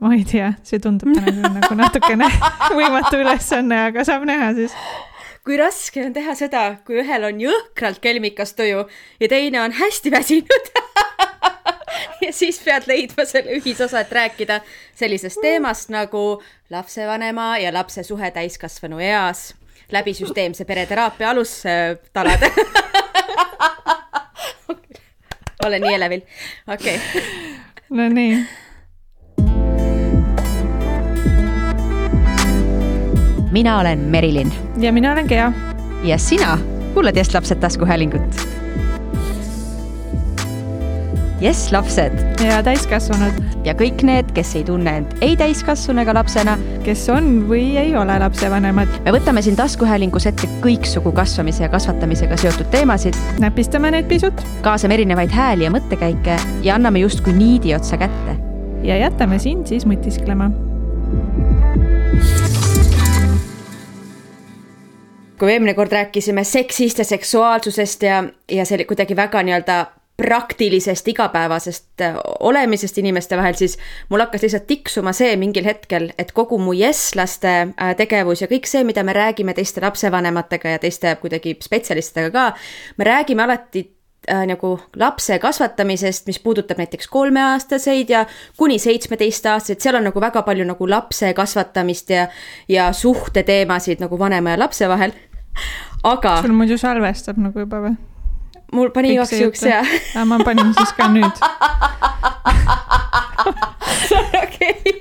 ma ei tea, see tundub täna nagu natukene võimatu ülesanne, aga saab näha siis. kui raske on teha seda, kui ühel on jõhkralt kelmikas tuju ja teine on hästi väsinud. Ja siis pead leidma selle ühisosa, et rääkida sellisest teemast nagu lapsevanema ja lapse suhe täiskasvanu eas läbi süsteemse pereteraapia alustalade olen nii elevil, okei. Okay.. Nonii mina olen Merilin. ja mina olen Gea. ja sina kuulad Jess lapsed taskuhäälingut. Jess lapsed. ja täiskasvanud. ja kõik need, kes ei tunne end ei täiskasvanu ega lapsena. kes on või ei ole lapsevanemad. me võtame siin taskuhäälingus ette kõiksugu kasvamise ja kasvatamisega seotud teemasid. näpistame neid pisut. kaasame erinevaid hääli ja mõttekäike ja anname justkui niidi otsa kätte. ja jätame sind siis mõtisklema kui eelmine kord rääkisime seksist ja seksuaalsusest ja, ja see oli kuidagi väga nii-öelda praktilisest igapäevasest äh, olemisest inimeste vahel, siis mul hakkas lihtsalt tiksuma see mingil hetkel, et kogu mu jesslaste äh, tegevus ja kõik see, mida me räägime teiste lapsevanematega ja teiste kuidagi spetsialistidega ka, me räägime alati äh, nagu lapse kasvatamisest, mis puudutab näiteks kolmeaastaseid ja kuni seitsmeteistaastaseid, seal on nagu väga palju nagu lapse kasvatamist ja, ja suhteteemasid nagu vanema ja lapse vahel aga. sul muidu salvestab nagu juba või? mul pani igaks juhuks ja. ma panin siis ka nüüd okei.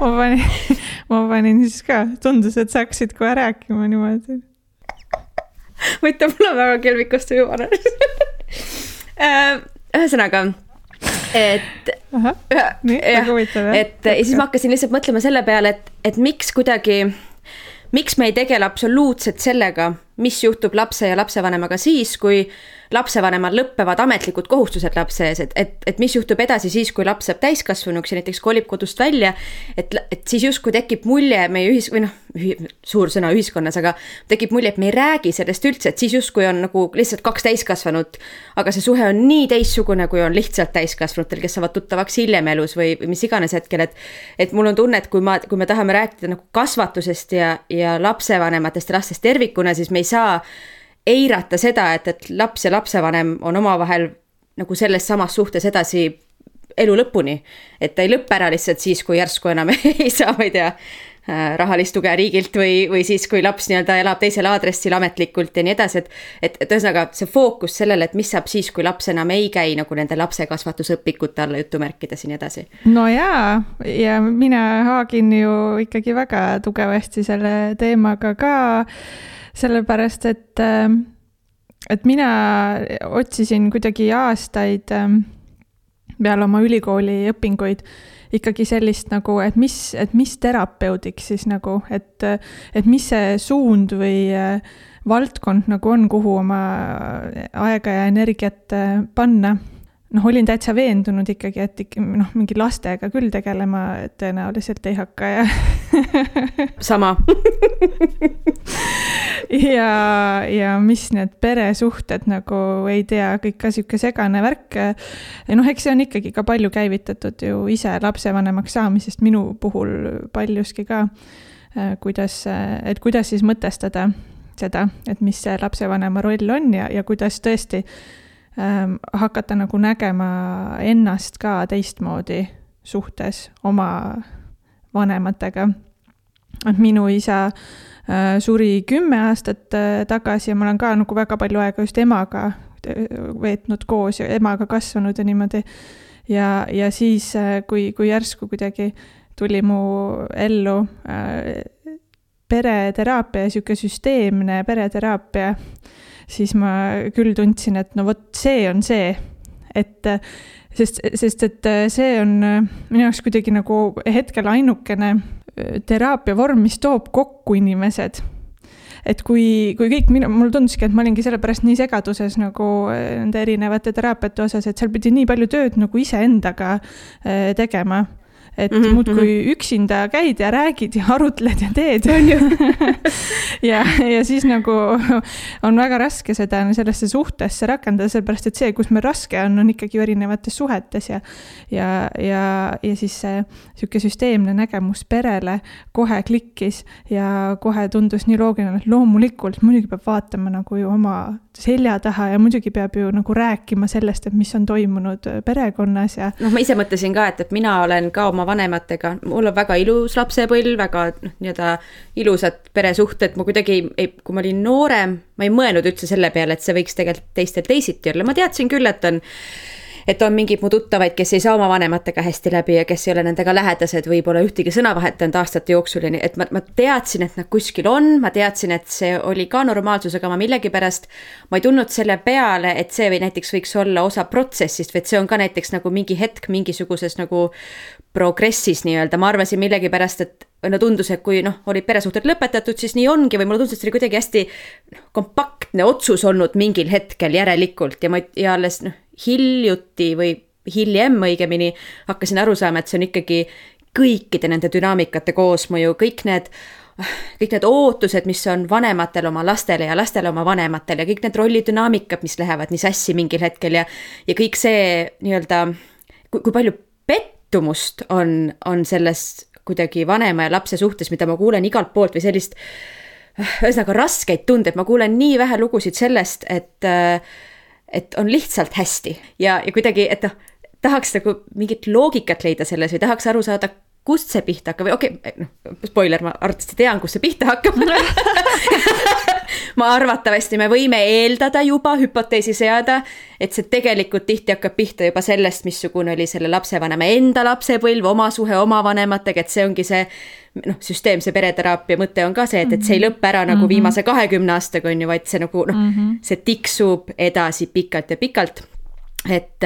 ma panin, ma panin siis ka, tundus, et sa hakkasid kohe rääkima niimoodi. võita, mul on väga kelmikas tuju vanem äh, ühesõnaga et. et ja siis ma hakkasin lihtsalt mõtlema selle peale, et, et miks kuidagi miks me ei tegele absoluutselt sellega, mis juhtub lapse ja lapsevanemaga siis, kui lapsevanemal lõpevad ametlikud kohustused lapse ees, et, et, et mis juhtub edasi siis, kui laps saab täiskasvanuks ja näiteks kolib kodust välja. et, et siis justkui tekib mulje meie ühis- või noh, suur sõna ühiskonnas, aga tekib mulje, et me ei räägi sellest üldse, et siis justkui on nagu lihtsalt kaks täiskasvanut. aga see suhe on nii teistsugune, kui on lihtsalt täiskasvanutel, kes saavad tuttavaks hiljem elus või mis iganes hetkel, et. et mul on tunne, et kui ma, kui me tahame rääkida nagu kasvatusest ja, ja lapsevanematest ja lastest tervikuna, siis me ei saa eirata seda, et, et laps ja lapsevanem on omavahel nagu selles samas suhtes edasi elu lõpuni. et ta ei lõpe ära lihtsalt siis, kui järsku enam ei saa, ma ei tea, äh, rahalist tuge riigilt või, või siis, kui laps nii-öelda elab teisel aadressil ametlikult ja nii edasi, et. et, et ühesõnaga see fookus sellele, et mis saab siis, kui laps enam ei käi nagu nende lapsekasvatusõpikute alla jutumärkides ja nii edasi. no jaa, ja mina haagin ju ikkagi väga tugevasti selle teemaga ka sellepärast et, ähm, et mina otsisin kuidagi aastaid ähm, peale oma ülikooli õpinguid ikkagi sellist nagu, et mis, et mis terapeudiks siis nagu, et, et mis see suund või äh, valdkond nagu on, kuhu oma aega ja energiat äh, panna noh, olin täitsa veendunud ikkagi, et ikka noh, mingi lastega küll tegelema tõenäoliselt ei hakka ja sama ja, ja mis need peresuhted nagu ei tea, kõik ka sihuke segane värk. noh, eks see on ikkagi ka palju käivitatud ju ise lapsevanemaks saamisest, minu puhul paljuski ka. kuidas, et kuidas siis mõtestada seda, et mis see lapsevanema roll on ja, ja kuidas tõesti ähm, hakata nagu nägema ennast ka teistmoodi suhtes oma vanematega. et minu isa äh, suri kümme aastat äh, tagasi ja ma olen ka nagu väga palju aega just emaga äh, veetnud koos ja emaga kasvanud ja niimoodi. ja, ja siis, äh, kui, kui järsku kuidagi tuli mu ellu äh, pereteraapia, sihuke süsteemne pereteraapia siis ma küll tundsin, et no vot, see on see, et sest, sest et see on minu jaoks kuidagi nagu hetkel ainukene teraapia vorm, mis toob kokku inimesed. Et kui, kui kõik minu, mulle tunduski, et ma olingi sellepärast nii segaduses nagu nende erinevate teraapiate osas, et seal pidi nii palju tööd nagu iseendaga tegema et mm -hmm. muudkui mhm. üksinda käid ja räägid ja arutled ja teed, on ju ja, ja siis nagu on väga raske seda sellesse suhtesse rakendada, sellepärast et see, kus meil raske on, on ikkagi ju erinevates suhetes ja ja, ja, ja siis see niisugune süsteemne nägemus perele kohe klikkis ja kohe tundus nii loogiline, et loomulikult muidugi peab vaatama nagu ju oma selja taha ja muidugi peab ju nagu rääkima sellest, et mis on toimunud perekonnas ja. noh, ma ise mõtlesin ka, et, et mina olen ka oma vanematega, mul on väga ilus lapsepõlv, väga noh, nii-öelda ilusad peresuhted, ma kuidagi ei, kui ma olin noorem, ma ei mõelnud üldse selle peale, et see võiks tegelikult teistel teisiti olla, ma teadsin küll, et on et on mingeid mu tuttavaid, kes ei saa oma vanematega hästi läbi ja kes ei ole nendega lähedased või pole ühtegi sõna vahetanud aastate jooksul ja nii, et ma, ma teadsin, et nad kuskil on, ma teadsin, et see oli ka normaalsus, aga ma millegipärast, ma ei tulnud selle peale, et see või näiteks võiks olla osa protsessist või et see on ka näiteks nagu mingi hetk mingisuguses nagu progressis nii-öelda, ma arvasin millegipärast, et no tundus, et kui noh, olid peresuhted lõpetatud, siis nii ongi või mulle tundus, et see oli kuidagi hästi noh, kompaktne otsus olnud mingil hetkel järelikult ja ma ja alles noh, hiljuti või hiljem õigemini hakkasin aru saama, et see on ikkagi kõikide nende dünaamikate koosmõju, kõik need kõik need ootused, mis on vanematel oma lastele ja lastel oma vanematel ja kõik need rollidünaamikad, mis lähevad nii sassi mingil hetkel ja ja kõik see nii-öelda, kui palju pettumust on, on selles kuidagi vanema ja lapse suhtes, mida ma kuulen igalt poolt või sellist ühesõnaga raskeid tundeid, ma kuulen nii vähe lugusid sellest, et et on lihtsalt hästi. Ja, ja kuidagi, et noh, tahaks nagu mingit loogikat leida selles või tahaks aru saada, kust see pihta hakkab või okei okay,, noh, spoiler, ma arvatavasti tean, kust see pihta hakkab ma arvatavasti, me võime eeldada juba, hüpoteesi seada, et see tegelikult tihti hakkab pihta juba sellest, missugune oli selle lapsevanema enda lapsepõlv, oma suhe oma vanematega, et see ongi see noh, süsteemse pereteraapia mõte on ka see, et, et see ei lõppe ära nagu mhm. viimase kahekümne aastaga, on ju, vaid see nagu noh mm -hmm., see tiksub edasi pikalt ja pikalt. et,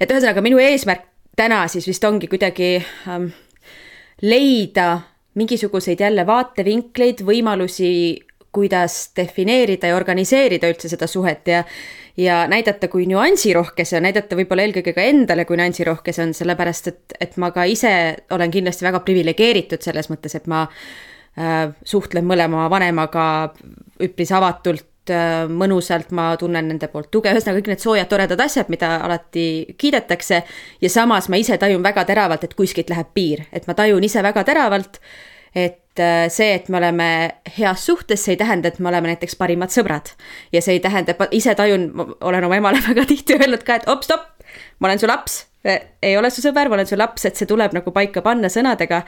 et ühesõnaga minu eesmärk täna siis vist ongi kuidagi ähm, leida mingisuguseid jälle vaatevinkleid, võimalusi kuidas defineerida ja organiseerida üldse seda suhet ja ja näidata, kui nüansirohke see on, näidata võib-olla eelkõige ka endale, kui nüansirohke see on, sellepärast et, et ma ka ise olen kindlasti väga priviligeeritud selles mõttes, et ma äh, suhtlen mõlema vanemaga üpris avatult mõnusalt, ma tunnen nende poolt tuge, ühesõnaga kõik need soojad toredad asjad, mida alati kiidetakse. ja samas ma ise tajun väga teravalt, et kuskilt läheb piir, et ma tajun ise väga teravalt et äh, see, et me oleme heas suhtes, see ei tähenda, et me oleme näiteks parimad sõbrad. ja see ei tähenda, et ma ise tajun, ma olen oma emale väga tihti öelnud ka, et op, stopp, ma olen su laps, ei ole su sõber, ma olen su laps, et see tuleb nagu paika panna sõnadega.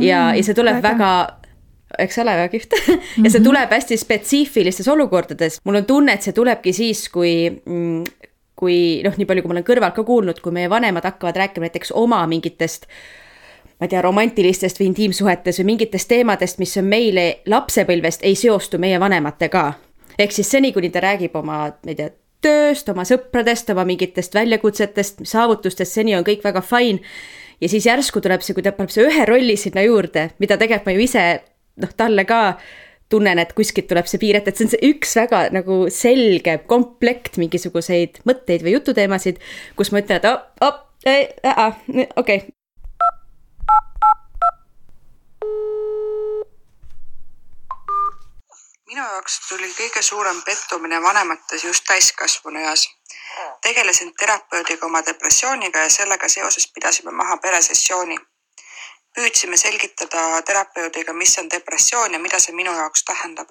ja, ja see tuleb väga, väga eks ole, väga kihvt ja see mhm. tuleb hästi spetsiifilistes olukordades, mul on tunne, et see tulebki siis, kui mm, kui noh, nii palju, kui ma olen kõrvalt ka kuulnud, kui meie vanemad hakkavad rääkima näiteks oma mingitest ma ei tea, romantilistest või intiimsuhetes või mingitest teemadest, mis on meile lapsepõlvest, ei seostu meie vanematega. ehk siis seni, kuni ta räägib oma, ma ei tea, tööst, oma sõpradest, oma mingitest väljakutsetest, saavutustest, seni on kõik väga fine. ja siis järsku tuleb see, kui ta paneb see ühe rolli sinna juurde, mida tegelikult ma ju ise noh, talle ka tunnen, et kuskilt tuleb see piir ette, et see on see üks väga nagu selge komplekt mingisuguseid mõtteid või jututeemasid, kus ma ütlen, et op, op, okei okay, minu jaoks tuli kõige suurem pettumine vanemates just täiskasvanu eas. tegelesin terapeudiga oma depressiooniga ja sellega seoses pidasime maha peresessiooni. Püüdsime selgitada terapeudiga, mis on depressioon ja mida see minu jaoks tähendab.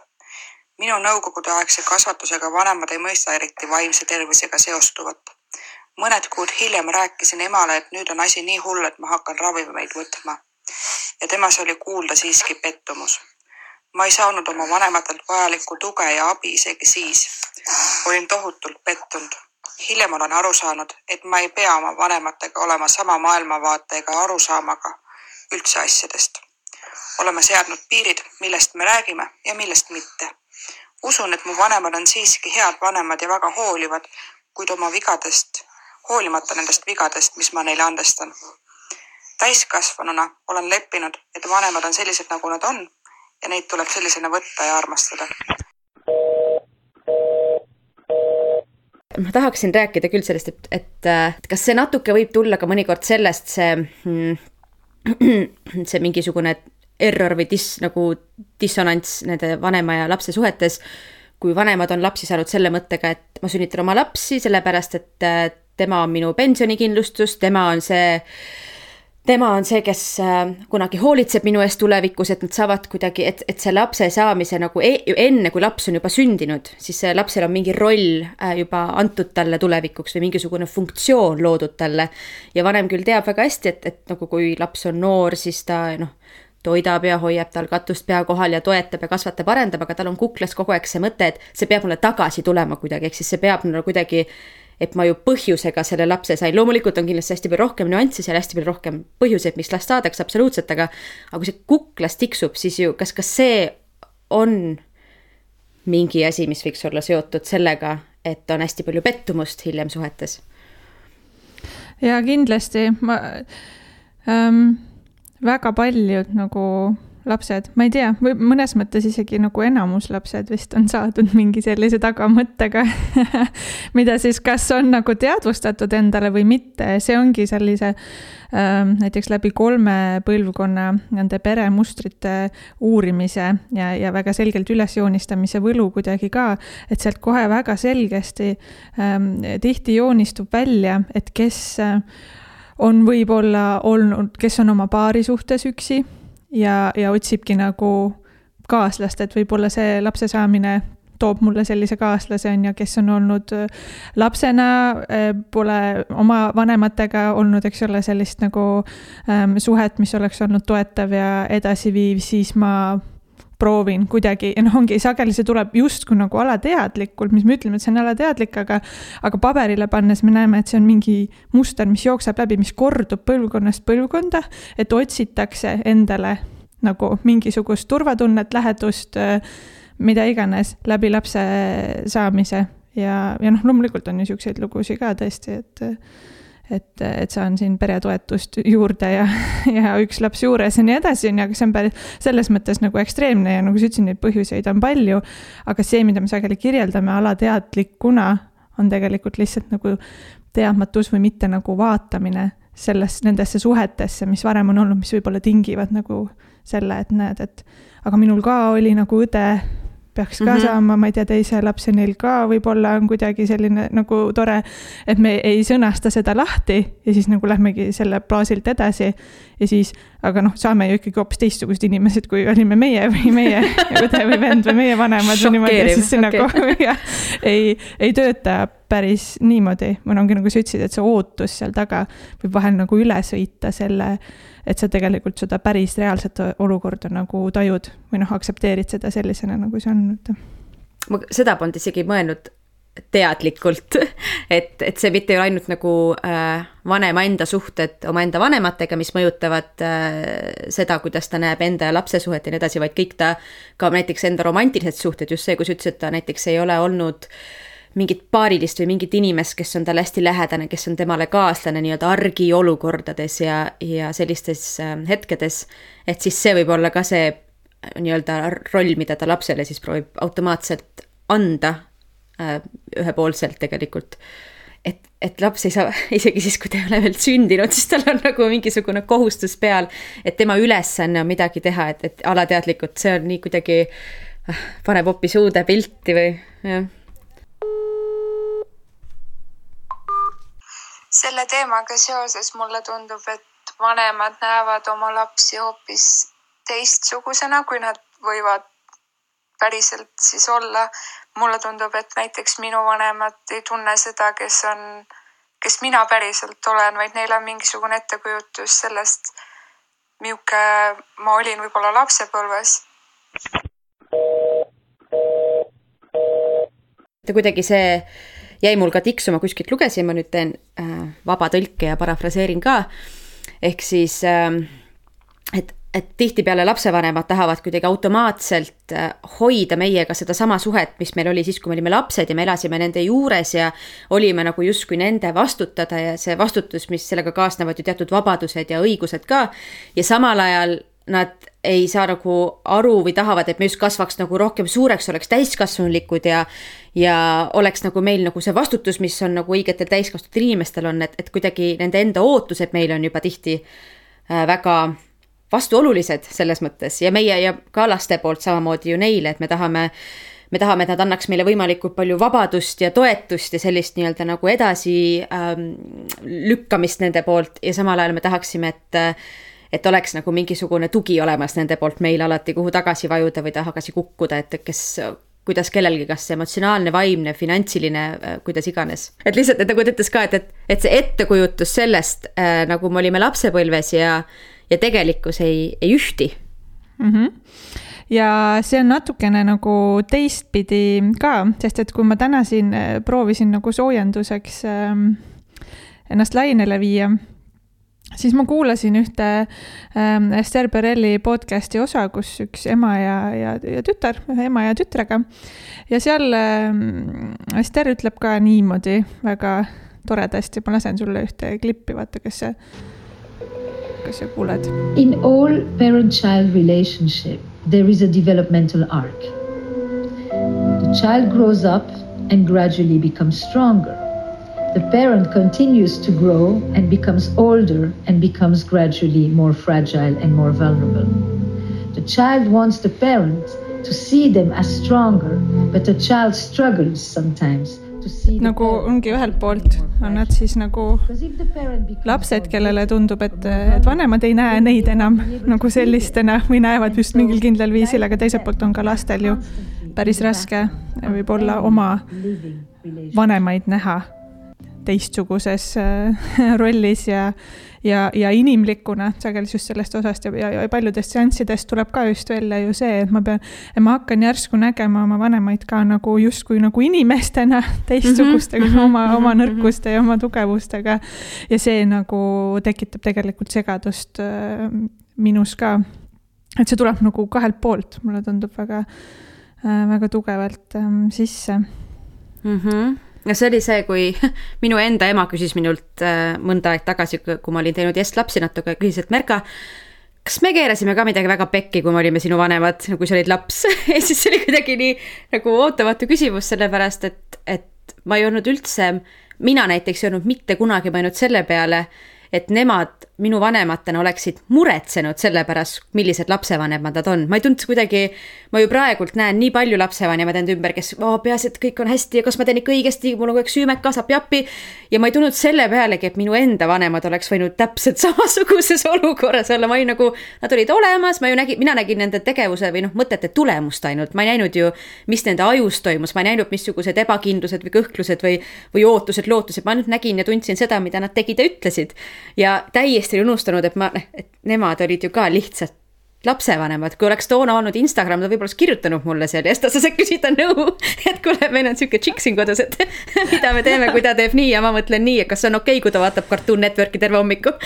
minu nõukogudeaegse kasvatusega vanemad ei mõista eriti vaimse tervisega seostuvat. mõned kuud hiljem rääkisin emale, et nüüd on asi nii hull, et ma hakkan ravimeid võtma. ja temas oli kuulda siiski pettumus ma ei saanud oma vanematelt vajalikku tuge ja abi isegi siis. olin tohutult pettunud. hiljem olen aru saanud, et ma ei pea oma vanematega olema sama maailmavaate ega arusaamaga üldse asjadest. oleme seadnud piirid, millest me räägime ja millest mitte. usun, et mu vanemad on siiski head vanemad ja väga hoolivad, kuid oma vigadest, hoolimata nendest vigadest, mis ma neile andestan täiskasvanuna olen leppinud, et vanemad on sellised, nagu nad on ja neid tuleb sellisena võtta ja armastada. ma tahaksin rääkida küll sellest, et, et, et kas see natuke võib tulla ka mõnikord sellest, see mm, see mingisugune error või dis-, nagu dissonants nende vanema ja lapse suhetes, kui vanemad on lapsi saanud selle mõttega, et ma sünnitan oma lapsi sellepärast, et äh, tema on minu pensionikindlustus, tema on see tema on see, kes äh, kunagi hoolitseb minu eest tulevikus, et nad saavad kuidagi, et, et see lapse saamise nagu e enne, kui laps on juba sündinud, siis lapsel on mingi roll äh, juba antud talle tulevikuks või mingisugune funktsioon loodud talle. ja vanem küll teab väga hästi, et, et nagu kui laps on noor, siis ta noh, toidab ja hoiab tal katust pea kohal ja toetab ja kasvatab, arendab, aga tal on kuklas kogu aeg see mõte, et see peab mulle tagasi tulema kuidagi, ehk siis see peab mulle kuidagi et ma ju põhjusega selle lapse sain, loomulikult on kindlasti hästi palju rohkem nüansse seal, hästi palju rohkem põhjuseid, miks last saadakse, absoluutselt, aga aga kui see kuklas tiksub, siis ju kas, kas see on mingi asi, mis võiks olla seotud sellega, et on hästi palju pettumust hiljem suhetes? ja kindlasti ma ähm,, väga paljud nagu lapsed, ma ei tea, või mõnes mõttes isegi nagu enamus lapsed vist on saadud mingi sellise tagamõttega mida siis kas on nagu teadvustatud endale või mitte, see ongi sellise äh, näiteks läbi kolme põlvkonna nende peremustrite uurimise ja, ja väga selgelt ülesjoonistamise võlu kuidagi ka, et sealt kohe väga selgesti äh, tihti joonistub välja, et kes äh, on võib-olla olnud, kes on oma paari suhtes üksi ja, ja otsibki nagu kaaslast, et võib-olla see lapse saamine toob mulle sellise kaaslase, on ju, kes on olnud äh, lapsena, äh, pole oma vanematega olnud, eks ole, sellist nagu ähm, suhet, mis oleks olnud toetav ja edasiviiv, siis ma proovin kuidagi ja noh, ongi sageli see tuleb justkui nagu alateadlikult, mis me ütleme, et see on alateadlik, aga aga paberile pannes me näeme, et see on mingi muster, mis jookseb läbi, mis kordub põlvkonnast põlvkonda, et otsitakse endale nagu mingisugust turvatunnet, lähedust, mida iganes läbi lapse saamise. Ja, ja noh, loomulikult on niisuguseid lugusid ka tõesti, et et, et saan siin peretoetust juurde ja, ja üks laps juures ja nii edasi, on ju, aga see on päris selles mõttes nagu ekstreemne ja nagu sa ütlesid, neid põhjuseid on palju. aga see, mida me sageli kirjeldame alateadlikuna, on tegelikult lihtsalt nagu teadmatus või mitte nagu vaatamine selles, nendesse suhetesse, mis varem on olnud, mis võib-olla tingivad nagu selle, et näed, et aga minul ka oli nagu õde peaks ka mm -hmm. saama, ma ei tea, teise lapse neil ka võib-olla on kuidagi selline nagu tore, et me ei sõnasta seda lahti ja siis nagu lähmegi selle baasilt edasi. ja siis, aga noh, saame ju ikkagi hoopis teistsugused inimesed, kui olime meie või meie õde või vend või meie vanemad või niimoodi, ja siis see okay. nagu jah, ei, ei tööta päris niimoodi. või ongi nagu sa ütlesid, et see ootus seal taga võib vahel nagu üle sõita selle et sa tegelikult seda päris reaalset olukorda nagu tajud või noh, aktsepteerid seda sellisena, nagu see on, ma seda polnud isegi mõelnud teadlikult, et, et see mitte ei ole ainult nagu äh, vanema enda suhted omaenda vanematega, mis mõjutavad äh, seda, kuidas ta näeb enda ja lapse suhet ja nii edasi, vaid kõik ta, ka näiteks enda romantilised suhted, just see, kui sa ütlesid, et ta näiteks ei ole olnud äh, mingit paarilist või mingit inimest, kes on talle hästi lähedane, kes on temale kaaslane nii-öelda argiolukordades ja, ja sellistes äh, hetkedes, et siis see võib olla ka see äh, nii-öelda roll, mida ta lapsele siis proovib automaatselt anda äh, ühepoolselt tegelikult. et, et laps ei saa, isegi siis, kui ta ei ole veel sündinud, siis tal on nagu mingisugune kohustus peal, et tema ülesanne on midagi teha, et, et alateadlikult see on nii kuidagi paneb hoopis uude pilti või jah selle teemaga seoses mulle tundub, et vanemad näevad oma lapsi hoopis teistsugusena, kui nad võivad päriselt siis olla. mulle tundub, et näiteks minu vanemad ei tunne seda, kes on, kes mina päriselt olen, vaid neil on mingisugune ettekujutus sellest, milline ma olin võib-olla lapsepõlves. kuidagi see jäi mul ka tiksuma, kuskilt lugesin, ma nüüd teen äh, vaba tõlke ja parafraseerin ka. ehk siis äh,, et, et tihtipeale lapsevanemad tahavad kuidagi automaatselt äh, hoida meiega sedasama suhet, mis meil oli siis, kui me olime lapsed ja me elasime nende juures ja olime nagu justkui nende vastutada ja see vastutus, mis sellega kaasnevad ju teatud vabadused ja õigused ka. ja samal ajal nad ei saa nagu aru või tahavad, et me just kasvaks nagu rohkem suureks, oleks täiskasvanulikud ja ja oleks nagu meil nagu see vastutus, mis on nagu õigetel täiskasvanud inimestel on, et, et kuidagi nende enda ootused meile on juba tihti väga vastuolulised selles mõttes. Ja meie ja ka laste poolt samamoodi ju neile, et me tahame me tahame, et nad annaks meile võimalikult palju vabadust ja toetust ja sellist nii-öelda nagu edasi ähm, nende poolt. Ja samal ajal me tahaksime, et et oleks nagu mingisugune tugi olemas nende poolt meil alati, kuhu tagasi vajuda või tagasi kukkuda, et kes kuidas kellelgi, kas emotsionaalne, vaimne, finantsiline, äh, kuidas iganes. et lihtsalt, et nagu ta ütles ka, et, et, et see ettekujutus sellest äh,, nagu me olime lapsepõlves ja, ja tegelikkus ei, ei ühti mm. -hmm ja see on natukene nagu teistpidi ka, sest et kui ma täna siin äh, proovisin nagu soojenduseks ähm, ennast lainele viia siis ma kuulasin ühte ähm, Esther Perelli podcast'i osa, kus üks ema ja, ja, ja tütar, ühe ema ja tütrega. ja seal ähm, Esther ütleb ka niimoodi väga toredasti, ma lasen sulle ühte klippi, vaata, kas sa, kas sa kuuled. In all parent-child relationship there is a developmental arc. The child grows up and gradually becomes stronger the parent continues to grow and becomes older and becomes gradually more fragile and more vulnerable. The child wants the parent to see them as stronger, but the child struggles sometimes nagu ongi ühelt poolt on nad siis nagu lapsed, kellele tundub, et, et vanemad ei näe neid enam nagu sellistena või näevad just mingil kindlal viisil, aga teiselt poolt on ka lastel ju päris raske võib-olla oma vanemaid näha teistsuguses äh, rollis ja, ja, ja inimlikuna sageli just sellest osast ja, ja, ja paljudest seanssidest tuleb ka just välja ju see, et ma pean, ma hakkan järsku nägema oma vanemaid ka nagu justkui nagu inimestena, teistsugustega mm, -hmm. oma, oma mhm. nõrkuste ja oma tugevustega. ja see nagu tekitab tegelikult segadust äh, minus ka. et see tuleb nagu kahelt poolt, mulle tundub väga äh,, väga tugevalt äh, sisse mm. -hmm ja see oli see, kui minu enda ema küsis minult äh, mõnda aeg tagasi, kui ma olin teinud Jest lapsi natuke, küsis, et Merka, kas me keerasime ka midagi väga pekki, kui me olime sinu vanemad, kui sa olid laps? Ja siis see oli kuidagi nii nagu ootamatu küsimus, sellepärast et, et ma ei olnud üldse, mina näiteks ei olnud mitte kunagi mõelnud selle peale, et nemad minu vanematena oleksid muretsenud selle pärast, millised lapsevanemad nad on. ma ei tundnud kuidagi, ma ju praegult näen nii palju lapsevanemaid enda ümber, kes oh,, peaasi, et kõik on hästi ja kas ma teen ikka õigesti, mul on kogu aeg süümekas, appi-appi. ja ma ei tulnud selle pealegi, et minu enda vanemad oleks võinud täpselt samasuguses olukorras olla, ma olin nagu, nad olid olemas, ma ju nägin, mina nägin nende tegevuse või noh, mõtete tulemust ainult, ma ei näinud ju, mis nende ajus toimus, ma ei näinud, missugused ebakindlused või kõhklused või, või ootused, lootused, ma ainult nägin ja tundsin seda, mida nad tegid ja ütlesid. ja täiesti täiesti unustanud, et ma, et nemad olid ju ka lihtsalt lapsevanemad, kui oleks toona olnud Instagram, ta võib-olla oleks kirjutanud mulle seal ja siis ta saaks küsida nõu, et kuule, meil on sihuke tšikk siin kodus, et mida me teeme, kui ta teeb nii ja ma mõtlen nii, et kas see on okei okay,, kui ta vaatab Cartoon Networki terve hommiku.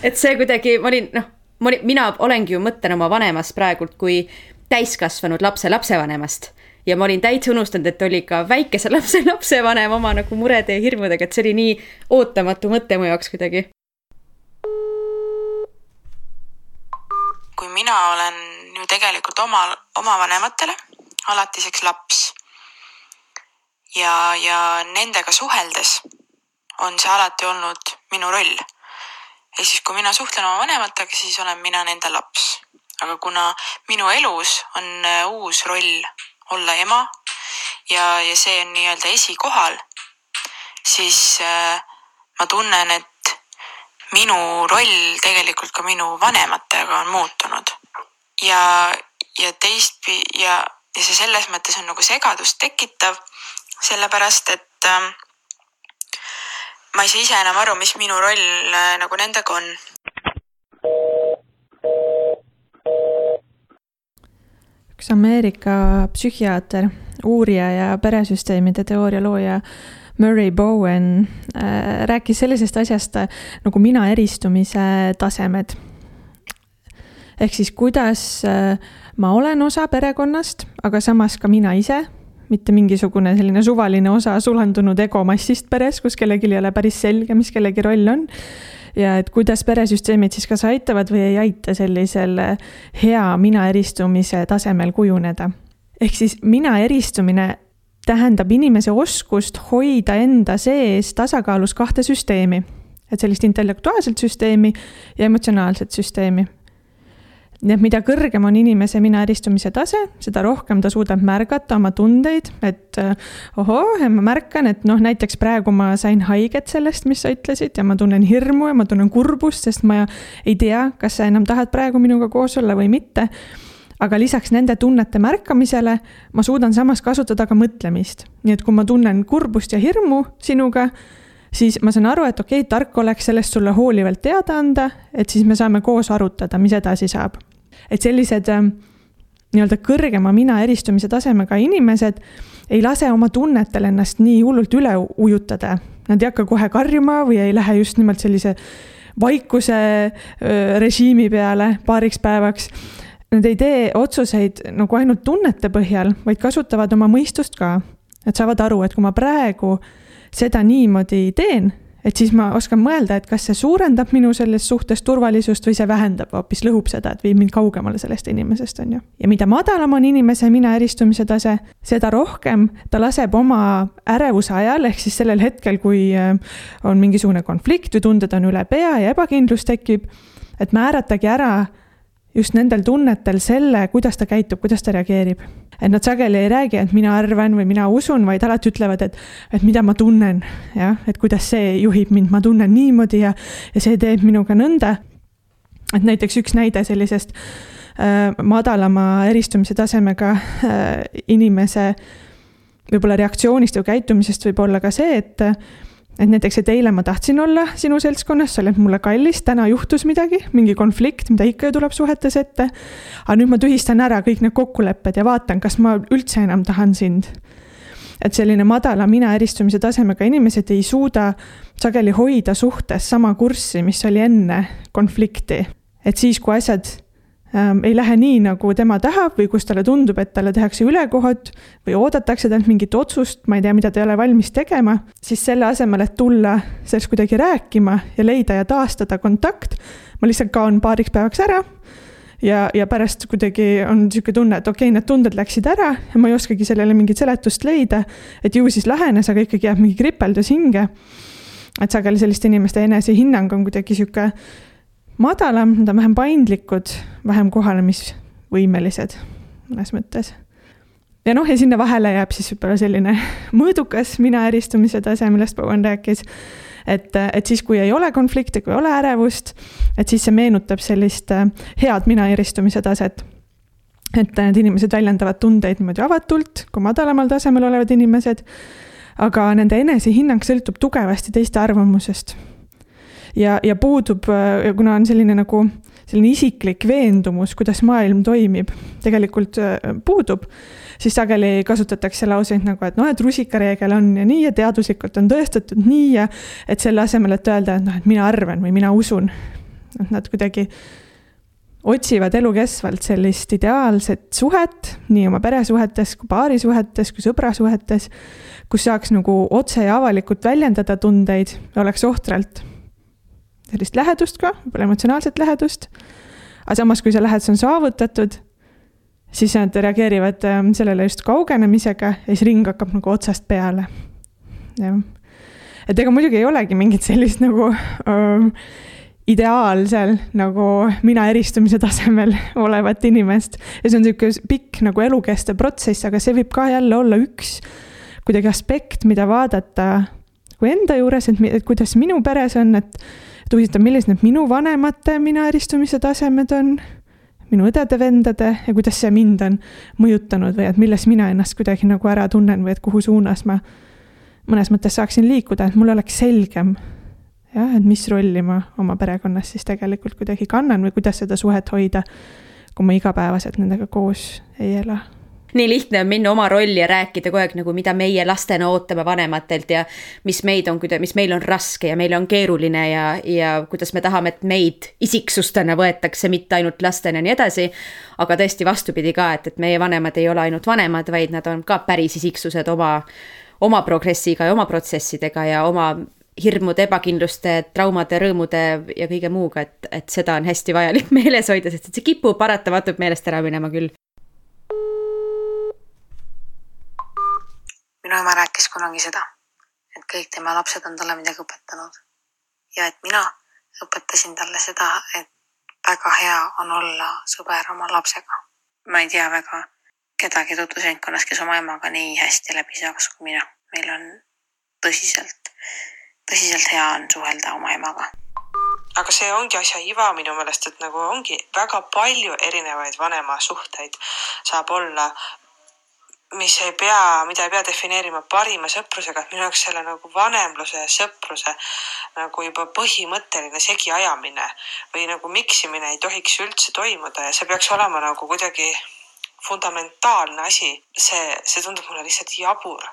Et see kuidagi, ma olin, noh, ma olin, mina olengi ju mõtlen oma vanemast praegult kui täiskasvanud lapse lapsevanemast ja ma olin täitsa unustanud, et oli ka väikese lapse lapsevanem oma nagu murede ja hirmudega, et see oli nii ootamatu mõte mu jaoks kuidagi. kui mina olen ju tegelikult oma, oma vanematele alatiseks laps ja, ja nendega suheldes on see alati olnud minu roll. ehk siis, kui mina suhtlen oma vanematega, siis olen mina nende laps. aga kuna minu elus on äh, uus roll olla ema ja, ja see on nii-öelda esikohal, siis äh, ma tunnen, et minu roll tegelikult ka minu vanematega on muutunud. ja, ja teistpidi ja, ja see selles mõttes on nagu segadust tekitav, sellepärast et äh, ma ei saa ise enam aru, mis minu roll äh, nagu nendega on üks Ameerika psühhiaater, uurija ja peresüsteemide teooria looja Murray Bowen äh, rääkis sellisest asjast äh, nagu mina eristumise tasemed. ehk siis, kuidas äh, ma olen osa perekonnast, aga samas ka mina ise, mitte mingisugune selline suvaline osa sulandunud egomassist peres, kus kellelgi ei ole päris selge, mis kellegi roll on ja et kuidas peresüsteemid siis kas aitavad või ei aita sellisel hea mina eristumise tasemel kujuneda. ehk siis mina eristumine tähendab inimese oskust hoida enda sees tasakaalus kahte süsteemi et sellist intellektuaalset süsteemi ja emotsionaalset süsteemi nii et mida kõrgem on inimese mina eristumise tase, seda rohkem ta suudab märgata oma tundeid, et äh, ohoo, ma märkan, et noh, näiteks praegu ma sain haiget sellest, mis sa ütlesid ja ma tunnen hirmu ja ma tunnen kurbust, sest ma ei tea, kas sa enam tahad praegu minuga koos olla või mitte. aga lisaks nende tunnete märkamisele ma suudan samas kasutada ka mõtlemist, nii et kui ma tunnen kurbust ja hirmu sinuga, siis ma saan aru, et okei okay,, tark oleks sellest sulle hoolivalt teada anda, et siis me saame koos arutada, mis edasi saab et sellised ähm, nii-öelda kõrgema mina eristumise tasemega inimesed ei lase oma tunnetel ennast nii hullult üle ujutada. Nad ei hakka kohe karjuma või ei lähe just nimelt sellise vaikuse režiimi peale paariks päevaks. Nad ei tee otsuseid nagu ainult tunnete põhjal, vaid kasutavad oma mõistust ka. Nad saavad aru, et kui ma praegu seda niimoodi teen et siis ma oskan mõelda, et kas see suurendab minu selles suhtes turvalisust või see vähendab, hoopis lõhub seda, et viib mind kaugemale sellest inimesest, on ju. ja mida madalam on inimese mina eristumise tase, seda rohkem ta laseb oma ärevuse ajal, ehk siis sellel hetkel, kui äh, on mingisugune konflikt või tunded on üle pea ja ebakindlus tekib, et määratagi ära just nendel tunnetel selle, kuidas ta käitub, kuidas ta reageerib. et nad sageli ei räägi, et mina arvan või mina usun, vaid alati ütlevad, et, et mida ma tunnen, jah, et kuidas see juhib mind, ma tunnen niimoodi ja, ja see teeb minuga nõnda. et näiteks üks näide sellisest äh, madalama eristumise tasemega äh, inimese võib-olla reaktsioonist või käitumisest võib olla ka see, et et näiteks, et eile ma tahtsin olla sinu seltskonnas, sa oled mulle kallis, täna juhtus midagi, mingi konflikt, mida ikka ju tuleb suhetes ette. aga nüüd ma tühistan ära kõik need kokkulepped ja vaatan, kas ma üldse enam tahan sind. et selline madala mina eristumise tasemega inimesed ei suuda sageli hoida suhtes sama kurssi, mis oli enne konflikti. et siis, kui asjad ähm, ei lähe nii, nagu tema tahab või kus talle tundub, et talle tehakse ülekohut või oodatakse talt mingit otsust, ma ei tea, mida ta ei ole valmis tegema, siis selle asemel, et tulla sellest kuidagi rääkima ja leida ja taastada kontakt, ma lihtsalt kaon paariks päevaks ära ja, ja pärast kuidagi on niisugune tunne, et okei okay,, need tunded läksid ära ja ma ei oskagi sellele mingit seletust leida, et ju siis lähenes, aga ikkagi jääb mingi kripeldus hinge. et sageli selliste inimeste enesehinnang on kuidagi niisugune madalam, nad on vähem paindlikud, vähem kohanemisvõimelised mõnes mõttes. ja noh, ja sinna vahele jääb siis võib-olla selline mõõdukas mina eristumise tase, millest Bowen rääkis. et, et siis, kui ei ole konflikte, kui ei ole ärevust, et siis see meenutab sellist äh, head mina eristumise taset et need inimesed väljendavad tundeid niimoodi avatult, kui madalamal tasemel olevad inimesed. aga nende enesehinnang sõltub tugevasti teiste arvamusest ja, ja puudub, äh, kuna on selline nagu selline isiklik veendumus, kuidas maailm toimib, tegelikult äh, puudub, siis sageli kasutatakse lauseid nagu, et noh, et rusikareegel on ja nii ja teaduslikult on tõestatud nii ja et selle asemel, et öelda, et noh, et mina arvan või mina usun, et nad kuidagi otsivad elukestvalt sellist ideaalset suhet nii oma peresuhetes kui paarisuhetes kui sõbrasuhetes, kus saaks nagu otse ja avalikult väljendada tundeid ja oleks ohtralt sellist lähedust ka, võib-olla emotsionaalset lähedust. aga samas, kui see lähedus on saavutatud, siis nad reageerivad ähm, sellele just kaugenemisega ja siis ring hakkab nagu otsast peale. jah, et ega muidugi ei olegi mingit sellist nagu ähm, ideaalsel nagu mina eristumise tasemel olevat inimest. ja see on niisugune pikk nagu elukestev protsess, aga see võib ka jälle olla üks kuidagi aspekt, mida vaadata kui enda juures, et kuidas minu peres on, et et huvitav, millised need minu vanemate mina eristumise tasemed on, minu õdede-vendade ja kuidas see mind on mõjutanud või et milles mina ennast kuidagi nagu ära tunnen või et kuhu suunas ma mõnes mõttes saaksin liikuda, et mul oleks selgem jah, et mis rolli ma oma perekonnas siis tegelikult kuidagi kannan või kuidas seda suhet hoida, kui ma igapäevaselt nendega koos ei ela nii lihtne on minna oma rolli ja rääkida kogu aeg nagu, mida meie lastena ootame vanematelt ja mis meid on, mis meil on raske ja meil on keeruline ja, ja kuidas me tahame, et meid isiksustena võetakse, mitte ainult lastena ja nii edasi. aga tõesti vastupidi ka, et, et meie vanemad ei ole ainult vanemad, vaid nad on ka päris isiksused oma, oma progressiga ja oma protsessidega ja oma hirmude, ebakindluste, traumade, rõõmude ja kõige muuga, et, et seda on hästi vajalik meeles hoida, sest see kipub paratamatult meelest ära minema küll minu ema rääkis kunagi seda, et kõik tema lapsed on talle midagi õpetanud. ja et mina õpetasin talle seda, et väga hea on olla sõber oma lapsega. ma ei tea väga kedagi tutvusringkonnas, kes oma emaga nii hästi läbi saaks kui mina. meil on tõsiselt, tõsiselt hea on suhelda oma emaga aga see ongi asja iva minu meelest, et nagu ongi väga palju erinevaid vanemasuhteid saab olla mis ei pea, mida ei pea defineerima parima sõprusega, et minu jaoks selle nagu vanemluse ja sõpruse nagu juba põhimõtteline segiajamine või nagu miksimine ei tohiks üldse toimuda ja see peaks olema nagu kuidagi fundamentaalne asi. see, see tundub mulle lihtsalt jabur.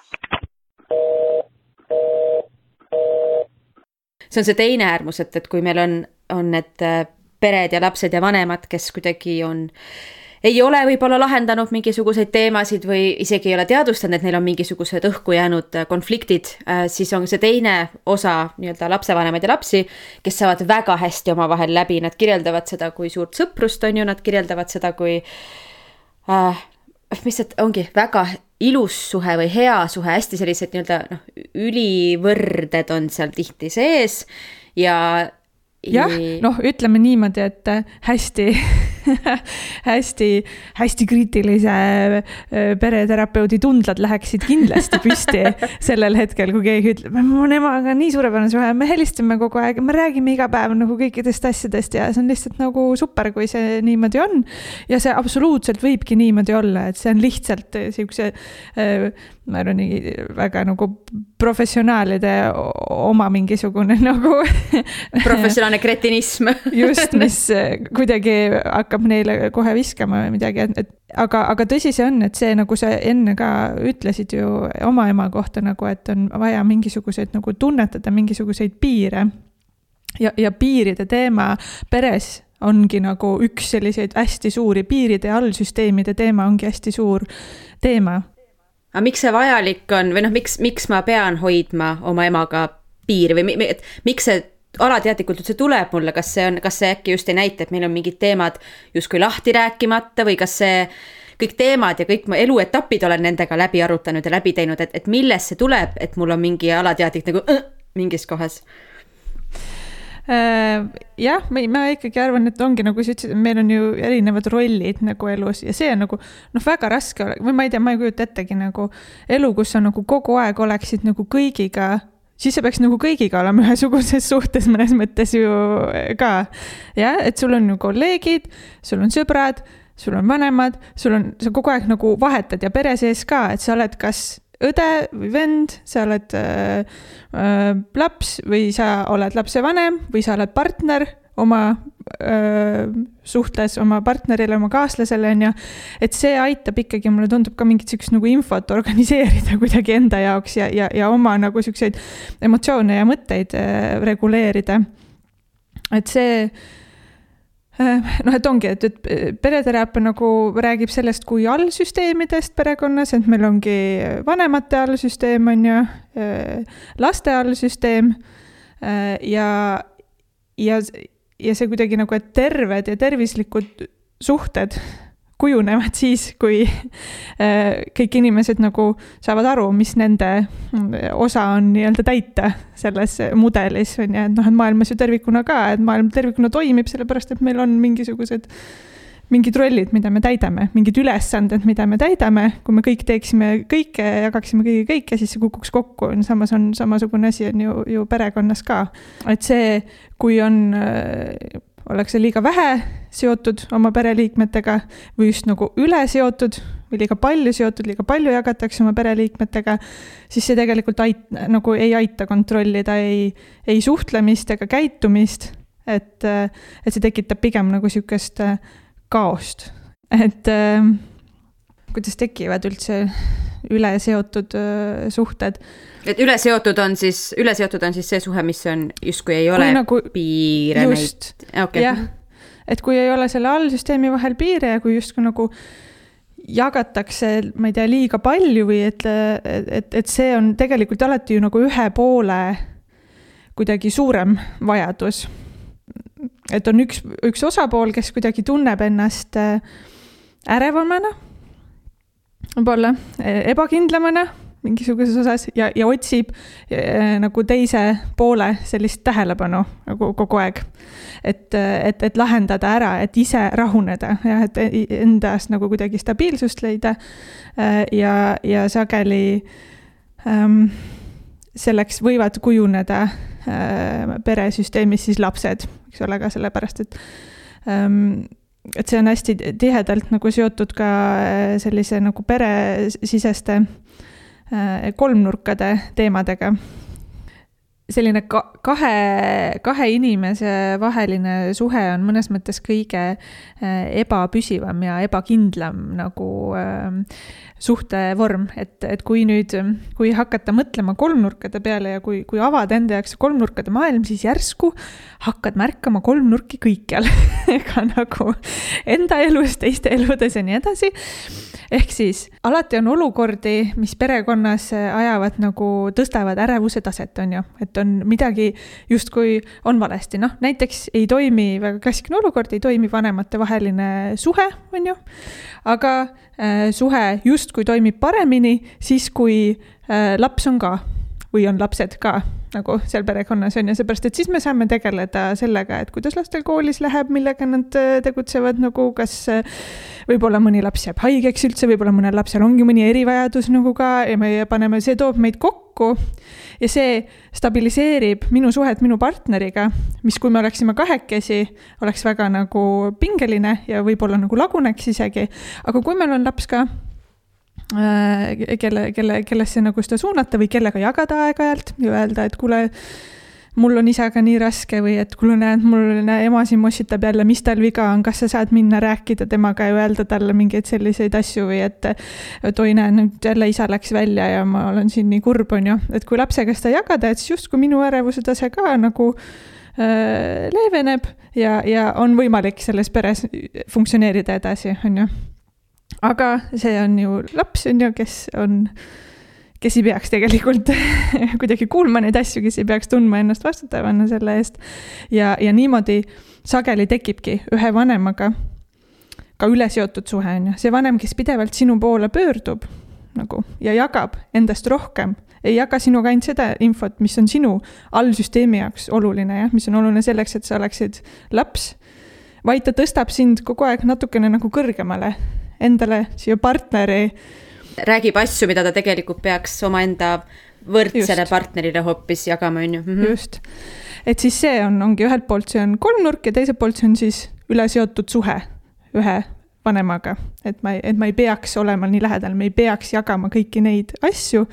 see on see teine äärmus, et, et kui meil on, on need äh, pered ja lapsed ja vanemad, kes kuidagi on äh, ei ole võib-olla lahendanud mingisuguseid teemasid või isegi ei ole teadvustanud, et neil on mingisugused õhku jäänud äh, konfliktid, äh, siis on see teine osa nii-öelda lapsevanemaid ja lapsi, kes saavad väga hästi omavahel läbi, nad kirjeldavad seda kui suurt sõprust, on ju, nad kirjeldavad seda kui äh, see ongi väga ilus suhe või hea suhe, hästi sellised nii-öelda noh, ülivõrded on seal tihti sees ja jah, noh, ütleme niimoodi, et äh, hästi hästi, hästi kriitilise äh, pereterapeudi tundlad läheksid kindlasti püsti sellel hetkel, kui keegi ütleb, on emaga nii suurepärane suhe, me helistame kogu aeg, me räägime iga päev nagu kõikidest asjadest ja see on lihtsalt nagu super, kui see niimoodi on. ja see absoluutselt võibki niimoodi olla, et see on lihtsalt siukse äh, ma arvan, väga nagu professionaalide oma mingisugune nagu professionaalne kretinism just, mis kuidagi hakkab neile kohe viskama või midagi, et, et aga, aga tõsi see on, et see, nagu sa enne ka ütlesid ju oma ema kohta nagu, et on vaja mingisuguseid nagu tunnetada mingisuguseid piire. ja, ja piiride teema peres ongi nagu üks selliseid hästi suuri piiride ja allsüsteemide teema ongi hästi suur teema aga miks see vajalik on või noh, miks, miks ma pean hoidma oma emaga piiri või mi, miks see alateadlikult üldse tuleb mulle, kas see on, kas see äkki just ei näita, et meil on mingid teemad justkui lahti rääkimata või kas see kõik teemad ja kõik mu eluetapid olen nendega läbi arutanud ja läbi teinud, et, et millest see tuleb, et mul on mingi alateadlik nagu äh, mingis kohas jah, ma ikkagi arvan, et ongi nagu sa ütlesid, meil on ju erinevad rollid nagu elus ja see on nagu noh, väga raske või ma ei tea, ma ei kujuta ettegi nagu elu, kus sa nagu kogu aeg oleksid nagu kõigiga siis sa peaks nagu kõigiga olema ühesuguses suhtes mõnes mõttes ju ka. jah, et sul on ju kolleegid, sul on sõbrad, sul on vanemad, sul on, sa kogu aeg nagu vahetad ja pere sees ka, et sa oled kas õde või vend, sa oled äh, äh, laps või sa oled lapsevanem või sa oled partner oma äh, suhtes oma partnerile, oma kaaslasele, on ju. et see aitab ikkagi, mulle tundub ka mingit sihukest nagu infot organiseerida kuidagi enda jaoks ja, ja, ja oma nagu siukseid emotsioone ja mõtteid äh, reguleerida. et see Äh, noh, et ongi, et, et pereteraapia nagu räägib sellest kui allsüsteemidest perekonnas, et meil ongi vanemate allsüsteem, on ju, äh, laste allsüsteem äh, ja, ja, ja see kuidagi nagu, et terved ja tervislikud suhted kujunevad siis, kui äh, kõik inimesed nagu saavad aru, mis nende mm, osa on nii-öelda täita selles mudelis, on ju, et noh, et maailmas ju tervikuna ka, et maailm tervikuna toimib, sellepärast et meil on mingisugused mingid rollid, mida me täidame, mingid ülesanded, mida me täidame, kui me kõik teeksime kõike, jagaksime kõigi kõike, siis see kukuks kokku, samas on samasugune asi on ju, ju perekonnas ka. et see, kui on äh, ollakse liiga vähe seotud oma pereliikmetega või just nagu üle seotud või liiga palju seotud, liiga palju jagatakse oma pereliikmetega, siis see tegelikult ait-, nagu ei aita kontrollida ei, ei suhtlemist ega käitumist, et, et see tekitab pigem nagu niisugust äh, kaost, et äh, kuidas tekivad üldse üleseotud suhted et üleseotud on siis, üleseotud on siis see suhe, mis on justkui ei ole nagu, piire. just, jah, et kui ei ole selle allsüsteemi vahel piire ja kui justkui nagu jagatakse, ma ei tea, liiga palju või et, et, et see on tegelikult alati ju nagu ühe poole kuidagi suurem vajadus. et on üks, üks osapool, kes kuidagi tunneb ennast äh, ärevamana, võib-olla e-, ebakindlamana mingisuguses osas ja, ja otsib äh, nagu teise poole sellist tähelepanu nagu kogu aeg. et, et, et lahendada ära, et ise rahuneda ja et endas nagu kuidagi stabiilsust leida. Ja, ja sageli ähm, selleks võivad kujuneda äh, peresüsteemis siis lapsed, eks ole, ka sellepärast, et ähm, et see on hästi tihedalt nagu seotud ka äh, sellise nagu peresiseste äh, kolmnurkade teemadega selline ka kahe, kahe inimese vaheline suhe on mõnes mõttes kõige äh, ebapüsivam ja ebakindlam nagu äh, suhtevorm, et, et kui nüüd, kui hakata mõtlema kolmnurkade peale ja kui, kui avada enda jaoks kolmnurkade maailm, siis järsku hakkad märkama kolmnurki kõikjal. Ka nagu enda elus, teiste eludes ja nii edasi ehk siis alati on olukordi, mis perekonnas ajavad nagu, tõstavad ärevuse taset, on ju, et on midagi justkui on valesti, noh näiteks ei toimi, väga klassikaline olukord, ei toimi vanematevaheline suhe, on ju. aga äh, suhe justkui toimib paremini siis, kui äh, laps on ka või on lapsed ka nagu seal perekonnas on ju, seepärast et siis me saame tegeleda sellega, et kuidas lastel koolis läheb, millega nad äh, tegutsevad nagu, kas äh, võib-olla mõni laps jääb haigeks üldse, võib-olla mõnel lapsel ongi mõni erivajadus nagu ka ja me paneme, see toob meid kokku ja see stabiliseerib minu suhet minu partneriga, mis, kui me oleksime kahekesi, oleks väga nagu pingeline ja võib-olla nagu laguneks isegi, aga kui meil on laps ka kelle, kelle, kellesse nagu seda suunata või kellega jagada aeg-ajalt ja öelda, et kuule, mul on isaga nii raske või et kuule, näed, mul ema siin mossitab jälle, mis tal viga on, kas sa saad minna rääkida temaga ja öelda talle mingeid selliseid asju või et et oi, näe, nüüd jälle isa läks välja ja ma olen siin nii kurb, on ju, et kui lapsega seda jagada, et siis justkui minu ärevuse tase ka nagu äh, leeveneb ja, ja on võimalik selles peres funktsioneerida edasi, on ju aga see on ju laps, on ju, kes on, kes ei peaks tegelikult kuidagi kuulma neid asju, kes ei peaks tundma ennast vastutavana selle eest. ja, ja niimoodi sageli tekibki ühe vanemaga ka üleseotud suhe, on ju, see vanem, kes pidevalt sinu poole pöördub nagu ja jagab endast rohkem, ei jaga sinuga ainult seda infot, mis on sinu allsüsteemi jaoks oluline, jah, mis on oluline selleks, et sa oleksid laps, vaid ta tõstab sind kogu aeg natukene nagu kõrgemale endale siia partneri. räägib asju, mida ta tegelikult peaks omaenda võrdsele just. partnerile hoopis jagama, on ju mm. -hmm. just, et siis see on, ongi ühelt poolt see on kolmnurk ja teiselt poolt see on siis üleseotud suhe ühe vanemaga, et ma, et ma ei peaks olema nii lähedal, me ei peaks jagama kõiki neid asju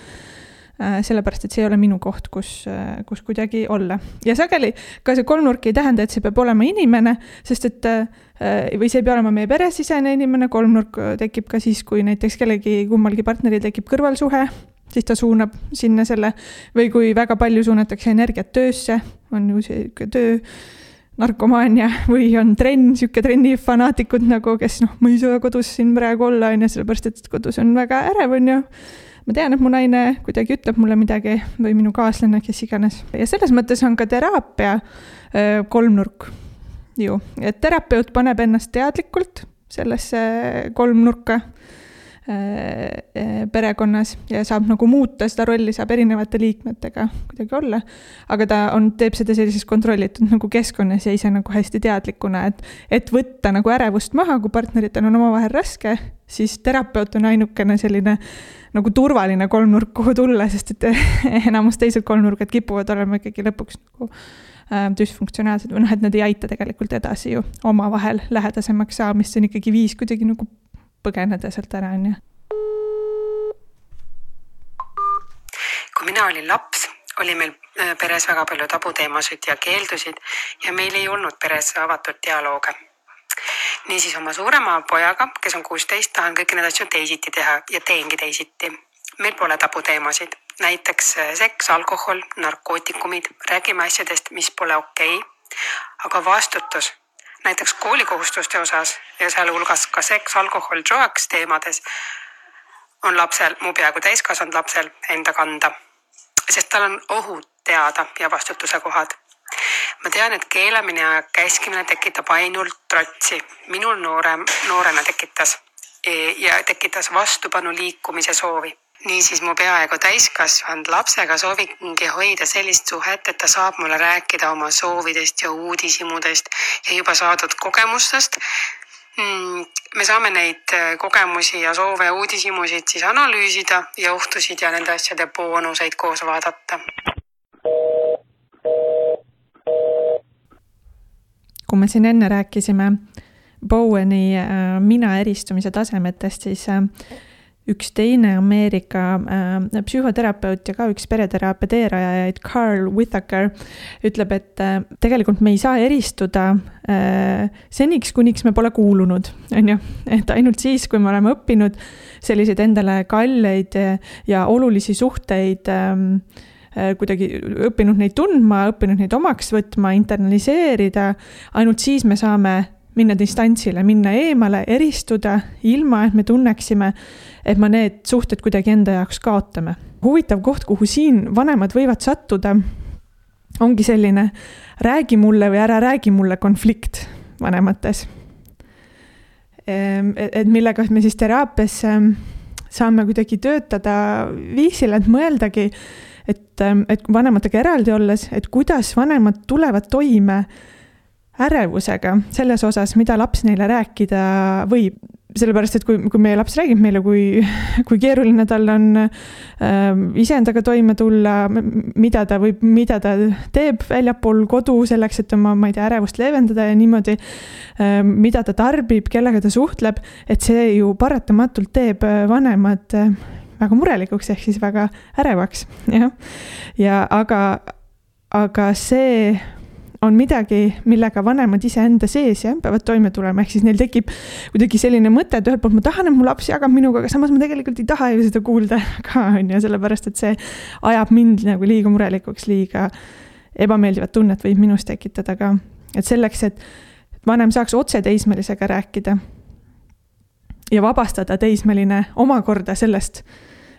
sellepärast et see ei ole minu koht, kus, äh, kus kuidagi olla. ja sageli ka see kolmnurk ei tähenda, et see peab olema inimene, sest et äh, või see ei pea olema meie peresisene inimene, kolmnurk tekib ka siis, kui näiteks kellelgi, kummalgi partneril tekib kõrvalsuhe, siis ta suunab sinna selle. Või kui väga palju suunatakse energiat töösse, on ju sihuke töö narkomaania või on trenn, sihuke trennifanaatikud nagu, kes noh, ma ei saa kodus siin praegu olla, on ju, sellepärast et kodus on väga ärev, on ju ma tean, et mu naine kuidagi ütleb mulle midagi või minu kaaslane, kes iganes. ja selles mõttes on ka teraapia kolmnurk ju, et terapeut paneb ennast teadlikult sellesse kolmnurka perekonnas ja saab nagu muuta seda rolli, saab erinevate liikmetega kuidagi olla. aga ta on, teeb seda sellises kontrollitud nagu keskkonnas ja ise nagu hästi teadlikuna, et, et võtta nagu ärevust maha, kui partneritel on omavahel raske, siis terapeut on ainukene selline nagu turvaline kolmnurk, kuhu tulla, sest et enamus teised kolmnurgad kipuvad olema ikkagi lõpuks nagu äh, düsfunktsionaalsed või noh, et nad ei aita tegelikult edasi ju omavahel lähedasemaks saamist, see on ikkagi viis kuidagi nagu põgeneda sealt ära, on ju. kui mina olin laps, oli meil äh, peres väga palju tabuteemasid ja keeldusid ja meil ei olnud peres avatud dialoog niisiis oma suurema pojaga, kes on kuusteist, tahan kõiki neid asju teisiti teha ja teengi teisiti. meil pole tabuteemasid, näiteks äh, seks, alkohol, narkootikumid, räägime asjadest, mis pole okei. Okay.. aga vastutus, näiteks koolikohustuste osas ja sealhulgas ka seks, alkohol, drugs teemades on lapsel, mu peaaegu täiskasvanud lapsel enda kanda. sest tal on ohud teada ja vastutuse kohad ma tean, et keelamine ja käskimine tekitab ainult trotsi. minul noorem, noorena tekitas e, ja tekitas vastupanu liikumise soovi. niisiis mu peaaegu täiskasvanud lapsega soovingi hoida sellist suhet, et ta saab mulle rääkida oma soovidest ja uudishimudest ja juba saadud kogemustest mm, me saame neid äh, kogemusi ja soove ja uudishimusid siis analüüsida ja ohtusid ja nende asjade boonuseid koos vaadata. Kui me siin enne rääkisime Boweni äh, mina eristumise tasemetest, siis äh, üks teine Ameerika äh, psühhoterapeut ja ka üks pereteraapia teerajajaid, Carl Whitaker, ütleb, et tegelikult me ei saa eristuda seniks, kuniks me pole kuulunud, on ju. et ainult siis, kui me oleme õppinud selliseid endale kalleid ja olulisi suhteid äh, kuidagi õppinud neid tundma, õppinud neid omaks võtma, internaliseerida, ainult siis me saame minna distantsile, minna eemale, eristuda, ilma et me tunneksime, et me need suhted kuidagi enda jaoks kaotame. huvitav koht, kuhu siin vanemad võivad sattuda, ongi selline räägi mulle või ära räägi mulle konflikt vanemates. Ehm, et millega me siis teraapias saame kuidagi töötada viisil, et mõeldagi, et, ehm, et vanematega eraldi olles, et kuidas vanemad tulevad toime ärevusega selles osas, mida laps neile rääkida võib. sellepärast, et kui, kui meie laps räägib meile, kui, kui keeruline tal on äh, iseendaga toime tulla, mida ta võib, mida ta teeb väljapool kodu selleks, et oma, ma ei tea, ärevust leevendada ja niimoodi äh,, mida ta tarbib, kellega ta suhtleb, et see ju paratamatult teeb vanemad äh, väga murelikuks, ehk siis väga ärevaks, jah. ja aga, aga see on midagi, millega vanemad iseenda sees jah, peavad toime tulema, ehk siis neil tekib kuidagi selline mõte, et ühelt poolt ma tahan, et mu laps jagab minuga, aga samas ma tegelikult ei taha ju seda kuulda ka, on ju, sellepärast et see ajab mind nagu liiga murelikuks, liiga ebameeldivat tunnet võib minus tekitada ka. et selleks, et vanem saaks otse teismelisega rääkida ja vabastada teismeline omakorda sellest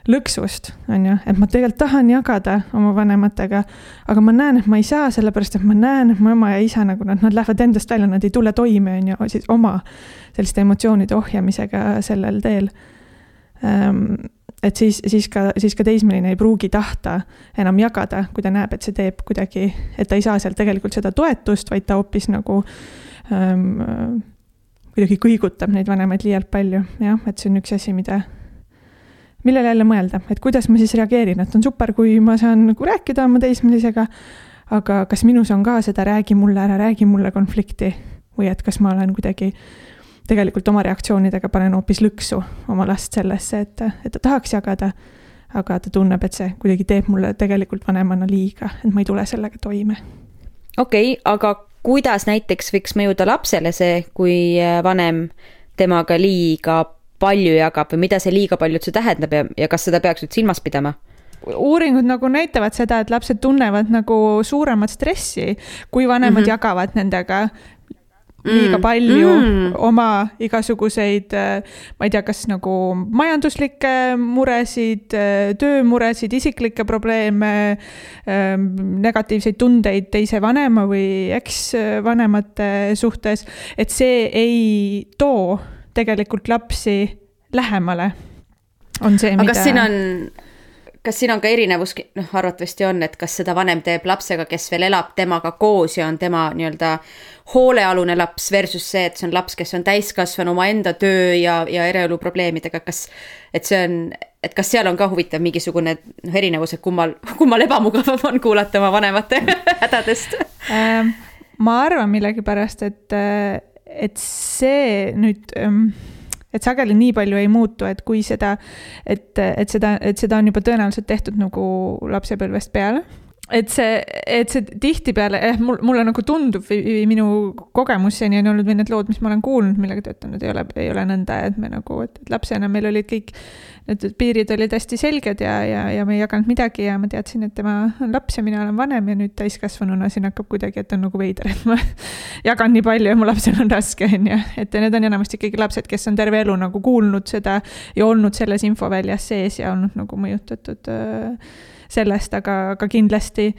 lõksust, on ju, et ma tegelikult tahan jagada oma vanematega, aga ma näen, et ma ei saa, sellepärast et ma näen, et mu ema ja isa nagu nad, nad lähevad endast välja, nad ei tule toime, on ju, siis oma selliste emotsioonide ohjamisega sellel teel. Ehm, et siis, siis ka, siis ka teismeline ei pruugi tahta enam jagada, kui ta näeb, et see teeb kuidagi, et ta ei saa sealt tegelikult seda toetust, vaid ta hoopis nagu ähm, kuidagi kõigutab neid vanemaid liialt palju, jah, et see on üks asi, mida millele jälle mõelda, et kuidas ma siis reageerin, et on super, kui ma saan nagu rääkida oma teismelisega, aga kas minus on ka seda räägi mulle ära, räägi mulle konflikti või et kas ma olen kuidagi tegelikult oma reaktsioonidega panen hoopis lõksu oma last sellesse, et, et ta tahaks jagada, aga ta tunneb, et see kuidagi teeb mulle tegelikult vanemana liiga, et ma ei tule sellega toime. okei okay,, aga kuidas näiteks võiks mõjuda lapsele see, kui vanem temaga liiga palju jagab või mida see liiga palju üldse tähendab ja, ja kas seda peaks nüüd silmas pidama? uuringud nagu näitavad seda, et lapsed tunnevad nagu suuremat stressi, kui vanemad mm -hmm. jagavad nendega liiga mm. palju mm. oma igasuguseid, ma ei tea, kas nagu majanduslikke muresid, töömuresid, isiklikke probleeme, negatiivseid tundeid teise vanema või eksvanemate suhtes, et see ei too tegelikult lapsi lähemale, on see, mida. aga kas siin on, kas siin on ka erinevus, noh, arvatavasti on, et kas seda vanem teeb lapsega, kes veel elab temaga koos ja on tema nii-öelda hoolealune laps versus see, et see on laps, kes on täiskasvanu omaenda töö ja, ja eraelu probleemidega, kas, et see on, et kas seal on ka huvitav mingisugune noh, erinevus, et kummal, kummal ebamugavam on kuulata oma vanemate hädadest? Ähm, ma arvan millegipärast, et et see nüüd ähm, et sageli nii palju ei muutu, et kui seda, et, et seda, et seda on juba tõenäoliselt tehtud nagu lapsepõlvest peale. Et see, et see tihtipeale, eh, mul, mulle nagu tundub või minu kogemus seni on olnud või need lood, mis ma olen kuulnud, millega töötanud, ei ole, ei ole nõnda, et me nagu, et lapsena meil olid kõik need piirid olid hästi selged ja, ja, ja me ei jaganud midagi ja ma teadsin, et tema on laps ja mina olen vanem ja nüüd täiskasvanuna siin hakkab kuidagi, et on nagu veider, et ma jagan nii palju ja mu lapsel on raske, on ju. et need on enamasti ikkagi lapsed, kes on terve elu nagu kuulnud seda ja olnud selles infoväljas sees ja olnud nagu mõjutatud äh, sellest, aga, aga kindlasti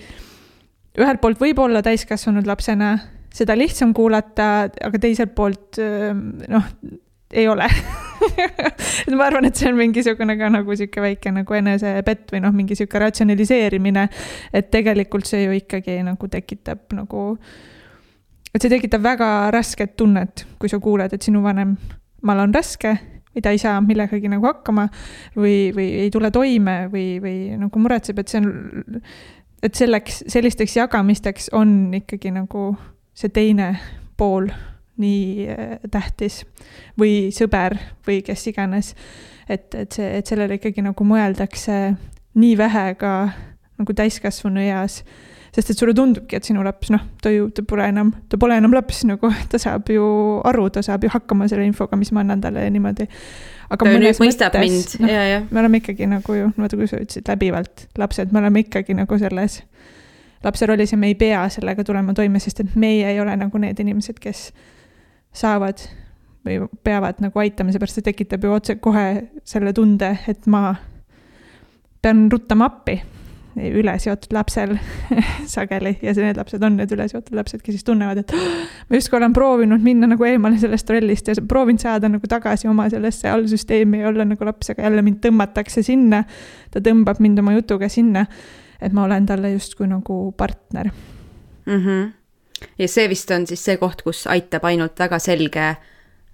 ühelt poolt võib-olla täiskasvanud lapsena seda lihtsam kuulata, aga teiselt poolt noh, ei ole et ma arvan, et see on mingisugune ka nagu sihuke väike nagu enesepett või noh, mingi sihuke ratsionaliseerimine. et tegelikult see ju ikkagi nagu tekitab nagu, et see tekitab väga rasket tunnet, kui sa kuuled, et sinu vanemal on raske või ta ei saa millegagi nagu hakkama või, või ei tule toime või, või nagu muretseb, et see on, et selleks, sellisteks jagamisteks on ikkagi nagu see teine pool nii äh, tähtis või sõber või kes iganes. et, et see, et sellele ikkagi nagu mõeldakse nii vähe ka nagu täiskasvanu eas sest et sulle tundubki, et sinu laps, noh, ta ju, ta pole enam, ta pole enam laps nagu, ta saab ju aru, ta saab ju hakkama selle infoga, mis ma annan talle ja niimoodi. aga ta mõistab mõttes, mind no,, ja, ja. me oleme ikkagi nagu ju, vaata kui sa ütlesid läbivalt, lapsed, me oleme ikkagi nagu selles lapse rollis ja me ei pea sellega tulema toime, sest et meie ei ole nagu need inimesed, kes saavad või peavad nagu aitama, seepärast see tekitab ju otsekohe selle tunde, et ma pean ruttama appi üleseotud lapsel sageli ja need lapsed on need üleseotud lapsed, kes siis tunnevad, et ma justkui olen proovinud minna nagu eemale sellest rollist ja proovinud saada nagu tagasi oma sellesse allsüsteemi ja olla nagu laps, aga jälle mind tõmmatakse sinna. ta tõmbab mind oma jutuga sinna, et ma olen talle justkui nagu partner mm. -hmm. Ja see vist on siis see koht, kus aitab ainult väga selge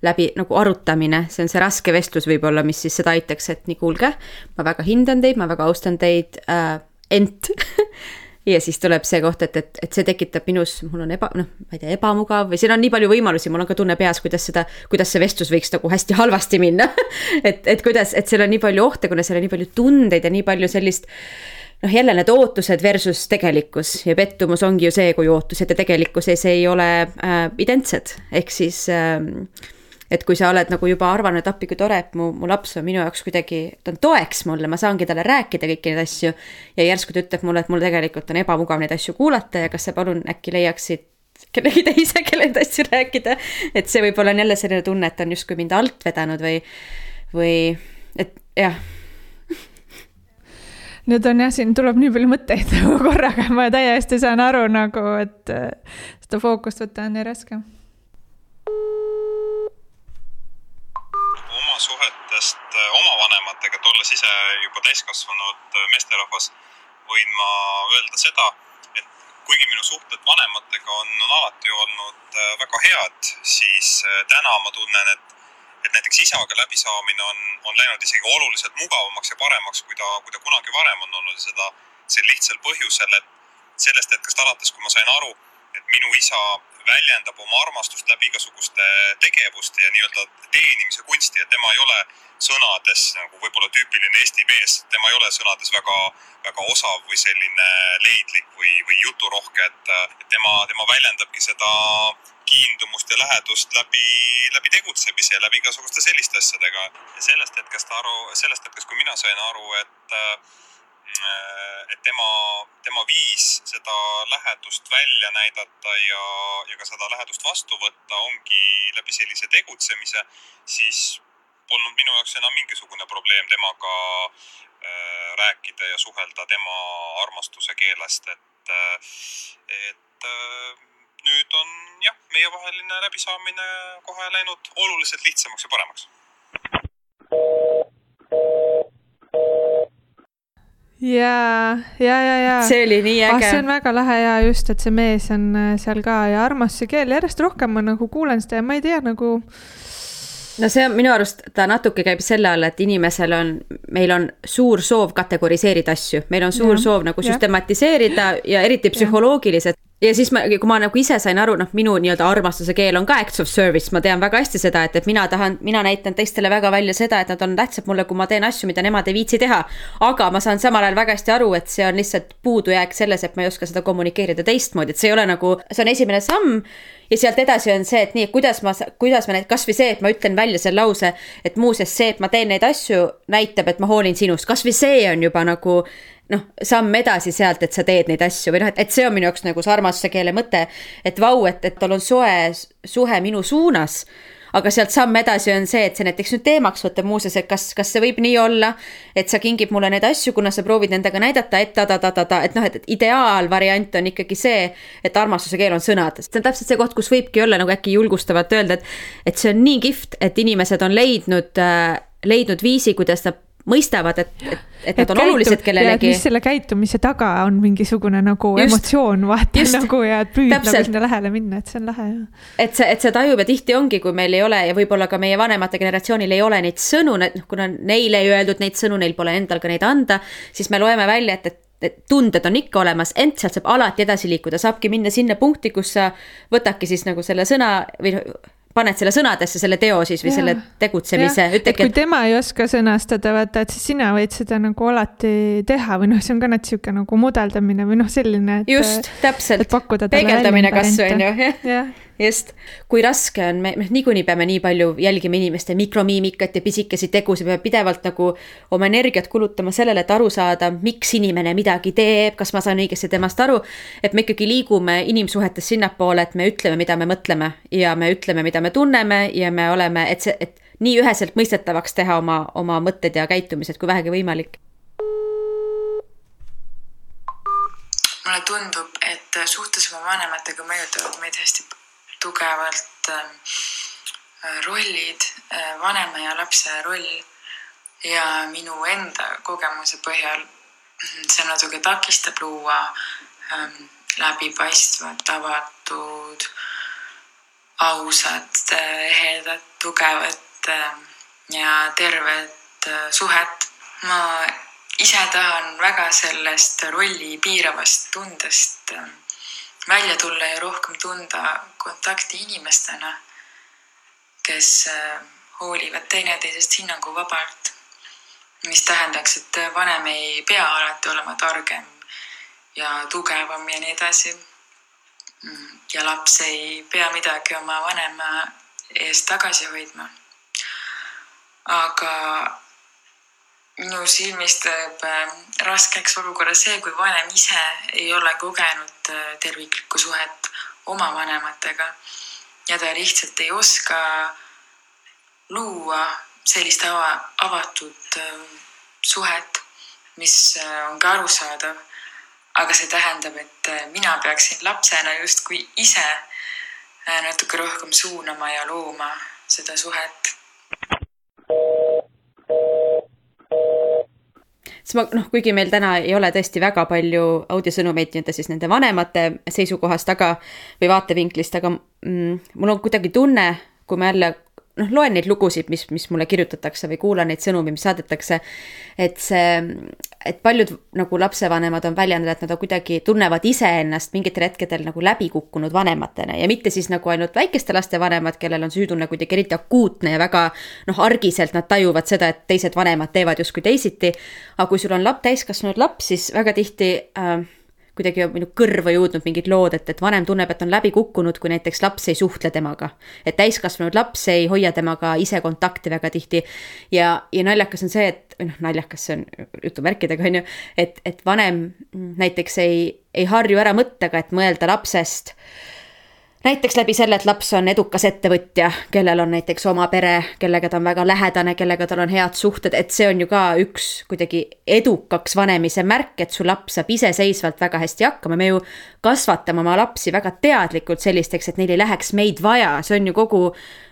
läbi nagu arutamine, see on see raske vestlus võib-olla, mis siis seda aitaks, et nii, kuulge, ma väga hindan teid, ma väga austan teid äh,, ent ja siis tuleb see koht, et, et, et see tekitab minus, mul on eba, noh, ma ei tea, ebamugav või siin on nii palju võimalusi, mul on ka tunne peas, kuidas seda, kuidas see vestlus võiks nagu hästi halvasti minna. Et, et kuidas, et seal on nii palju ohte, kuna seal on nii palju tundeid ja nii palju sellist noh, jälle need ootused versus tegelikkus ja pettumus ongi ju see, kui ootused ja tegelikkuses ei ole äh, identsed, ehk siis äh, et kui sa oled nagu juba arvanud, et appi kui tore, et mu, mu laps on minu jaoks kuidagi, ta on toeks mulle, ma saangi talle rääkida kõiki neid asju. ja järsku ta ütleb mulle, et mul tegelikult on ebamugav neid asju kuulata ja kas sa palun äkki leiaksid kellegi teise, kelle neid asju rääkida. et see võib-olla on jälle selline tunne, et on justkui mind alt vedanud või, või et jah nüüd on jah, siin tuleb nii palju mõtteid korraga, ma täiesti saan aru nagu, et seda fookust võtta on nii raske. Suhetest äh, oma vanematega, et olles ise juba täiskasvanud äh, meesterahvas, võin ma öelda seda, et kuigi minu suhted vanematega on, on alati olnud äh, väga head, siis täna ma tunnen, et, et näiteks isaga läbisaamine on, on läinud isegi oluliselt mugavamaks ja paremaks, kui ta, kui ta kunagi varem on olnud. Ja seda sel lihtsal põhjusel, et sellest hetkest alates, kui ma sain aru, et minu isa väljendab oma armastust läbi igasuguste tegevuste ja nii-öelda teenimise kunsti, et tema ei ole sõnades nagu võib-olla tüüpiline Eesti mees, tema ei ole sõnades väga, väga osav või selline leidlik või, või juturohke, et tema, tema väljendabki seda kiindumust ja lähedust läbi, läbi tegutsemise ja läbi igasuguste selliste asjadega. ja sellest hetkest aru, sellest hetkest, kui mina sain aru, et et tema, tema viis seda lähedust välja näidata ja, ja ka seda lähedust vastu võtta ongi läbi sellise tegutsemise, siis polnud minu jaoks enam mingisugune probleem temaga äh, rääkida ja suhelda tema armastuse keelest, et, äh, et äh, nüüd on jah, meievaheline läbisaamine kohe läinud oluliselt lihtsamaks ja paremaks ja, ja, ja, ja. see oli nii äge ah,. see on väga lahe ja just, et see mees on äh, seal ka ja armastuse keel, järjest rohkem ma nagu kuulen seda ja ma ei tea nagu. no see on minu arust, ta natuke käib selle all, et inimesel on, meil on suur soov kategoriseerida asju, meil on suur ja, soov nagu ja. süstematiseerida ja eriti psühholoogiliselt ja siis ma, kui ma nagu ise sain aru, noh, minu nii-öelda armastuse keel on ka acts of service, ma tean väga hästi seda, et, et mina tahan, mina näitan teistele väga välja seda, et nad on tähtsad mulle, kui ma teen asju, mida nemad ei viitsi teha. aga ma saan samal ajal väga hästi aru, et see on lihtsalt puudujääk selles, et ma ei oska seda kommunikeerida teistmoodi, et see ei ole nagu, see on esimene samm. ja sealt edasi on see, et nii, kuidas ma, kuidas ma need, kasvõi see, et ma ütlen välja selle lause, et muuseas see, et ma teen neid asju, näitab, et ma hoolin sinust, kasvõi see on juba nagu noh, samm edasi sealt, et sa teed neid asju või noh, et, et see on minu jaoks nagu see armastuse keele mõte. et vau, et, et tal on soe suhe minu suunas. aga sealt samm edasi on see, et see näiteks nüüd teemaks võtab muuseas, et kas, kas see võib nii olla, et sa kingid mulle neid asju, kuna sa proovid nendega näidata, et ta-ta-ta-ta-ta, et noh, et ideaalvariant on ikkagi see, et armastuse keel on sõnad. see on täpselt see koht, kus võibki olla nagu äkki julgustavalt öelda, et, et see on nii kihvt, et inimesed on leidnud äh,, leidnud viisi, kuidas nad mõistavad, et, et, et nad on käitu, olulised kellelegi. mis selle käitumise taga on mingisugune nagu just, emotsioon vaata nagu ja püüd täpselt. nagu sinna lähele minna, et see on lahe et see, et see tajub ja tihti ongi, kui meil ei ole ja võib-olla ka meie vanemate generatsioonil ei ole neid sõnu, noh, kuna neile ei öeldud neid sõnu, neil pole endal ka neid anda, siis me loeme välja, et, et et tunded on ikka olemas, ent sealt saab alati edasi liikuda, saabki minna sinna punkti, kus sa võtadki siis nagu selle sõna või paned selle sõnadesse, selle teo siis või ja. selle tegutsemise. et kui et... tema ei oska sõnastada, vaata, et siis sina võid seda nagu alati teha või noh, see on ka natuke sihuke nagu mudeldamine või noh, selline. just, täpselt. peegeldamine kasvõi on ju, jah just, kui raske on, me, niikuinii peame nii palju jälgima inimeste mikromiimikat ja pisikesi tegusid, peame pidevalt nagu oma energiat kulutama sellele, et aru saada, miks inimene midagi teeb, kas ma saan õigesti temast aru. et me ikkagi liigume inimsuhetes sinnapoole, et me ütleme, mida me mõtleme ja me ütleme, mida me tunneme ja me oleme, et see, et nii üheselt mõistetavaks teha oma, oma mõtted ja käitumised, kui vähegi võimalik. Mulle tundub, et suhtes oma vanematega mõjutavad meid hästi tugevalt ähm, rollid, äh, vanema ja lapse roll ja minu enda kogemuse põhjal see natuke takistab luua ähm, läbipaistvat, avatud, ausat, ehedat, tugevat ähm, ja tervet äh, suhet. ma ise tahan väga sellest rolli piiravast tundest välja tulla ja rohkem tunda kontakti inimestena, kes äh, hoolivad teineteisest hinnanguvabalt. mis tähendaks, et vanem ei pea alati olema targem ja tugevam ja nii edasi. ja laps ei pea midagi oma vanema eest tagasi hoidma. aga minu silmis teeb äh, raskeks olukorra see, kui vanem ise ei ole kogenud äh, terviklikku suhet oma vanematega ja ta lihtsalt ei oska luua sellist ava, avatud äh, suhet, mis on ka arusaadav. aga see tähendab, et mina peaksin lapsena justkui ise natuke rohkem suunama ja looma seda suhet siis ma noh, kuigi meil täna ei ole tõesti väga palju audiosõnumeid nii-öelda siis nende vanemate seisukohast, aga või vaatevinklist, aga mm, mul on kuidagi tunne, kui ma jälle noh, loen neid lugusid, mis, mis mulle kirjutatakse või kuulan neid sõnumi, mis saadetakse. et see, et paljud nagu lapsevanemad on väljendanud, et nad on kuidagi tunnevad iseennast mingitel hetkedel nagu läbikukkunud vanematena ja mitte siis nagu ainult väikeste laste vanemad, kellel on süütunne kuidagi eriti akuutne ja väga noh, argiselt nad tajuvad seda, et teised vanemad teevad justkui teisiti. aga kui sul on laps, täiskasvanud laps, siis väga tihti äh, kuidagi minu kõrva jõudnud mingid lood, et, et vanem tunneb, et on läbi kukkunud, kui näiteks laps ei suhtle temaga. et täiskasvanud laps ei hoia temaga ise kontakti väga tihti. ja, ja naljakas on see, et, või noh, naljakas, see on jutumärkidega, on ju, et, et vanem näiteks ei, ei harju ära mõttega, et mõelda lapsest näiteks läbi selle, et laps on edukas ettevõtja, kellel on näiteks oma pere, kellega ta on väga lähedane, kellega tal on head suhted, et see on ju ka üks kuidagi edukaks vanemise märk, et su laps saab iseseisvalt väga hästi hakkama, me ju kasvatame oma lapsi väga teadlikult sellisteks, et neil ei läheks meid vaja, see on ju kogu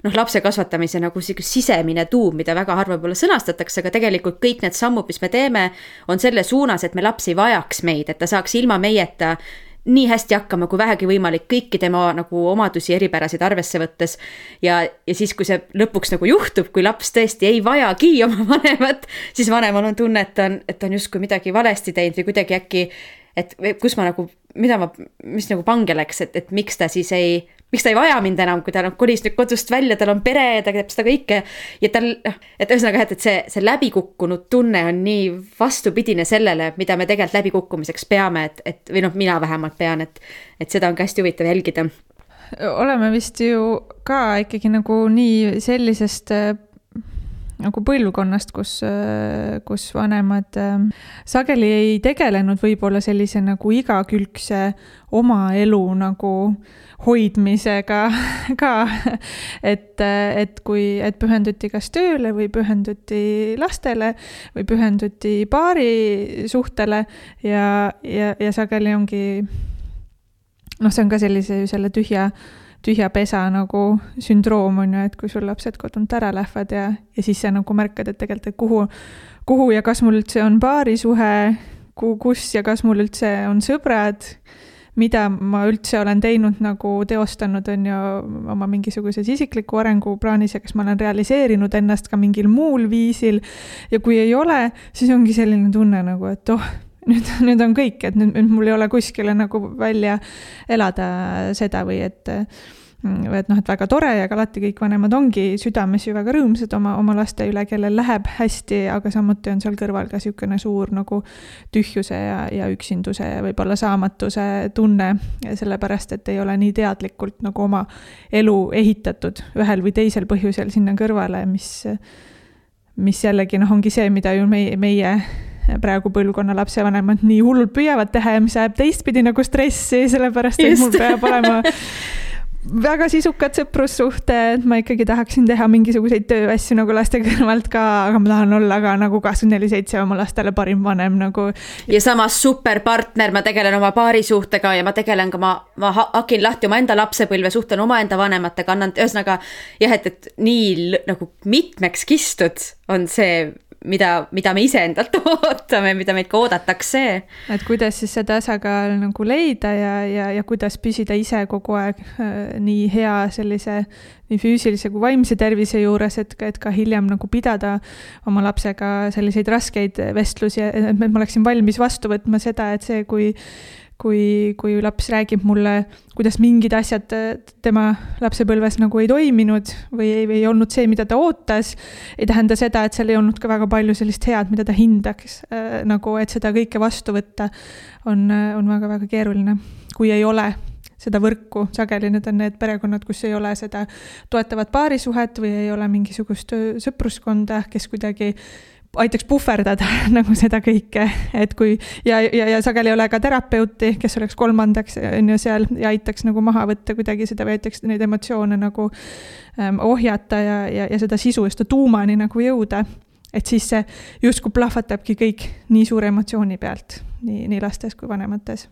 noh, lapse kasvatamise nagu sihuke sisemine tuum, mida väga harva võib-olla sõnastatakse, aga tegelikult kõik need sammud, mis me teeme, on selle suunas, et me laps ei vajaks meid, et ta saaks ilma meieta nii hästi hakkama kui vähegi võimalik, kõiki tema nagu omadusi, eripärasid arvesse võttes. ja, ja siis, kui see lõpuks nagu juhtub, kui laps tõesti ei vajagi oma vanemat, siis vanemal on tunne, et ta on, et ta on justkui midagi valesti teinud või kuidagi äkki, et kus ma nagu, mida ma, mis nagu pange läks, et, et miks ta siis ei miks ta ei vaja mind enam, kui ta noh kolis nüüd kodust välja, tal on pere ta teeb seda kõike. ja tal noh, et ühesõnaga, et, et see, see läbikukkunud tunne on nii vastupidine sellele, mida me tegelikult läbikukkumiseks peame, et, et või noh, mina vähemalt pean, et, et seda on ka hästi huvitav jälgida. oleme vist ju ka ikkagi nagu nii sellisest nagu põlvkonnast, kus, kus vanemad äh, sageli ei tegelenud võib-olla sellise nagu igakülgse oma elu nagu hoidmisega ka. et, et kui, et pühenduti kas tööle või pühenduti lastele või pühenduti paarisuhtele ja, ja, ja sageli ongi noh, see on ka sellise, selle tühja tühja pesa nagu sündroom on ju, et kui sul lapsed kodunt ära lähevad ja, ja siis sa nagu märkad, et tegelikult, et kuhu, kuhu ja kas mul üldse on paarisuhe, kuhu, kus ja kas mul üldse on sõbrad, mida ma üldse olen teinud nagu teostanud, on ju, oma mingisuguses isikliku arengu plaanis ja kas ma olen realiseerinud ennast ka mingil muul viisil. ja kui ei ole, siis ongi selline tunne nagu, et oh nüüd, nüüd on kõik, et nüüd, nüüd mul ei ole kuskile nagu välja elada seda või et või et noh, et väga tore ja alati kõik vanemad ongi südames ju väga rõõmsad oma, oma laste üle, kellel läheb hästi, aga samuti on seal kõrval ka niisugune suur nagu tühjuse ja, ja üksinduse ja võib-olla saamatuse tunne, sellepärast et ei ole nii teadlikult nagu oma elu ehitatud ühel või teisel põhjusel sinna kõrvale, mis mis jällegi noh, ongi see, mida ju meie, meie praegu põlvkonna lapsevanemad nii hullult püüavad teha ja mis ajab teistpidi nagu stressi, sellepärast et Just. mul peab olema väga sisukad sõprussuhted, ma ikkagi tahaksin teha mingisuguseid tööasju nagu laste kõrvalt ka, aga ma tahan olla ka nagu kakskümmend neli seitse oma lastele parim vanem nagu. ja samas superpartner, ma tegelen oma paarisuhtega ja ma tegelen ka, ma, ma hakin lahti omaenda lapsepõlve, suhtlen omaenda vanematega, annan, ühesõnaga jah, et, et nii nagu mitmeks kistud on see mida, mida me iseendalt ootame, mida meilt ka oodatakse. et kuidas siis see tasakaal nagu leida ja, ja, ja kuidas püsida ise kogu aeg äh, nii hea sellise nii füüsilise kui vaimse tervise juures, et, et ka hiljem nagu pidada oma lapsega selliseid raskeid vestlusi, et ma oleksin valmis vastu võtma seda, et see, kui kui, kui laps räägib mulle, kuidas mingid asjad äh, tema lapsepõlves nagu ei toiminud või ei, ei olnud see, mida ta ootas, ei tähenda seda, et seal ei olnud ka väga palju sellist head, mida ta hindaks äh,. nagu, et seda kõike vastu võtta on, äh, on väga-väga keeruline, kui ei ole seda võrku, sageli need on need perekonnad, kus ei ole seda toetavat paarisuhet või ei ole mingisugust äh, sõpruskonda, kes kuidagi aitaks puhverdada nagu seda kõike, et kui ja, ja, ja sageli ei ole ka terapeuti, kes oleks kolmandaks, on ju, seal ja aitaks nagu maha võtta kuidagi seda või aitaks neid emotsioone nagu ähm, ohjata ja, ja, ja seda sisu ja seda tuumani nagu jõuda. et siis see justkui plahvatabki kõik nii suure emotsiooni pealt, nii, nii lastes kui vanemates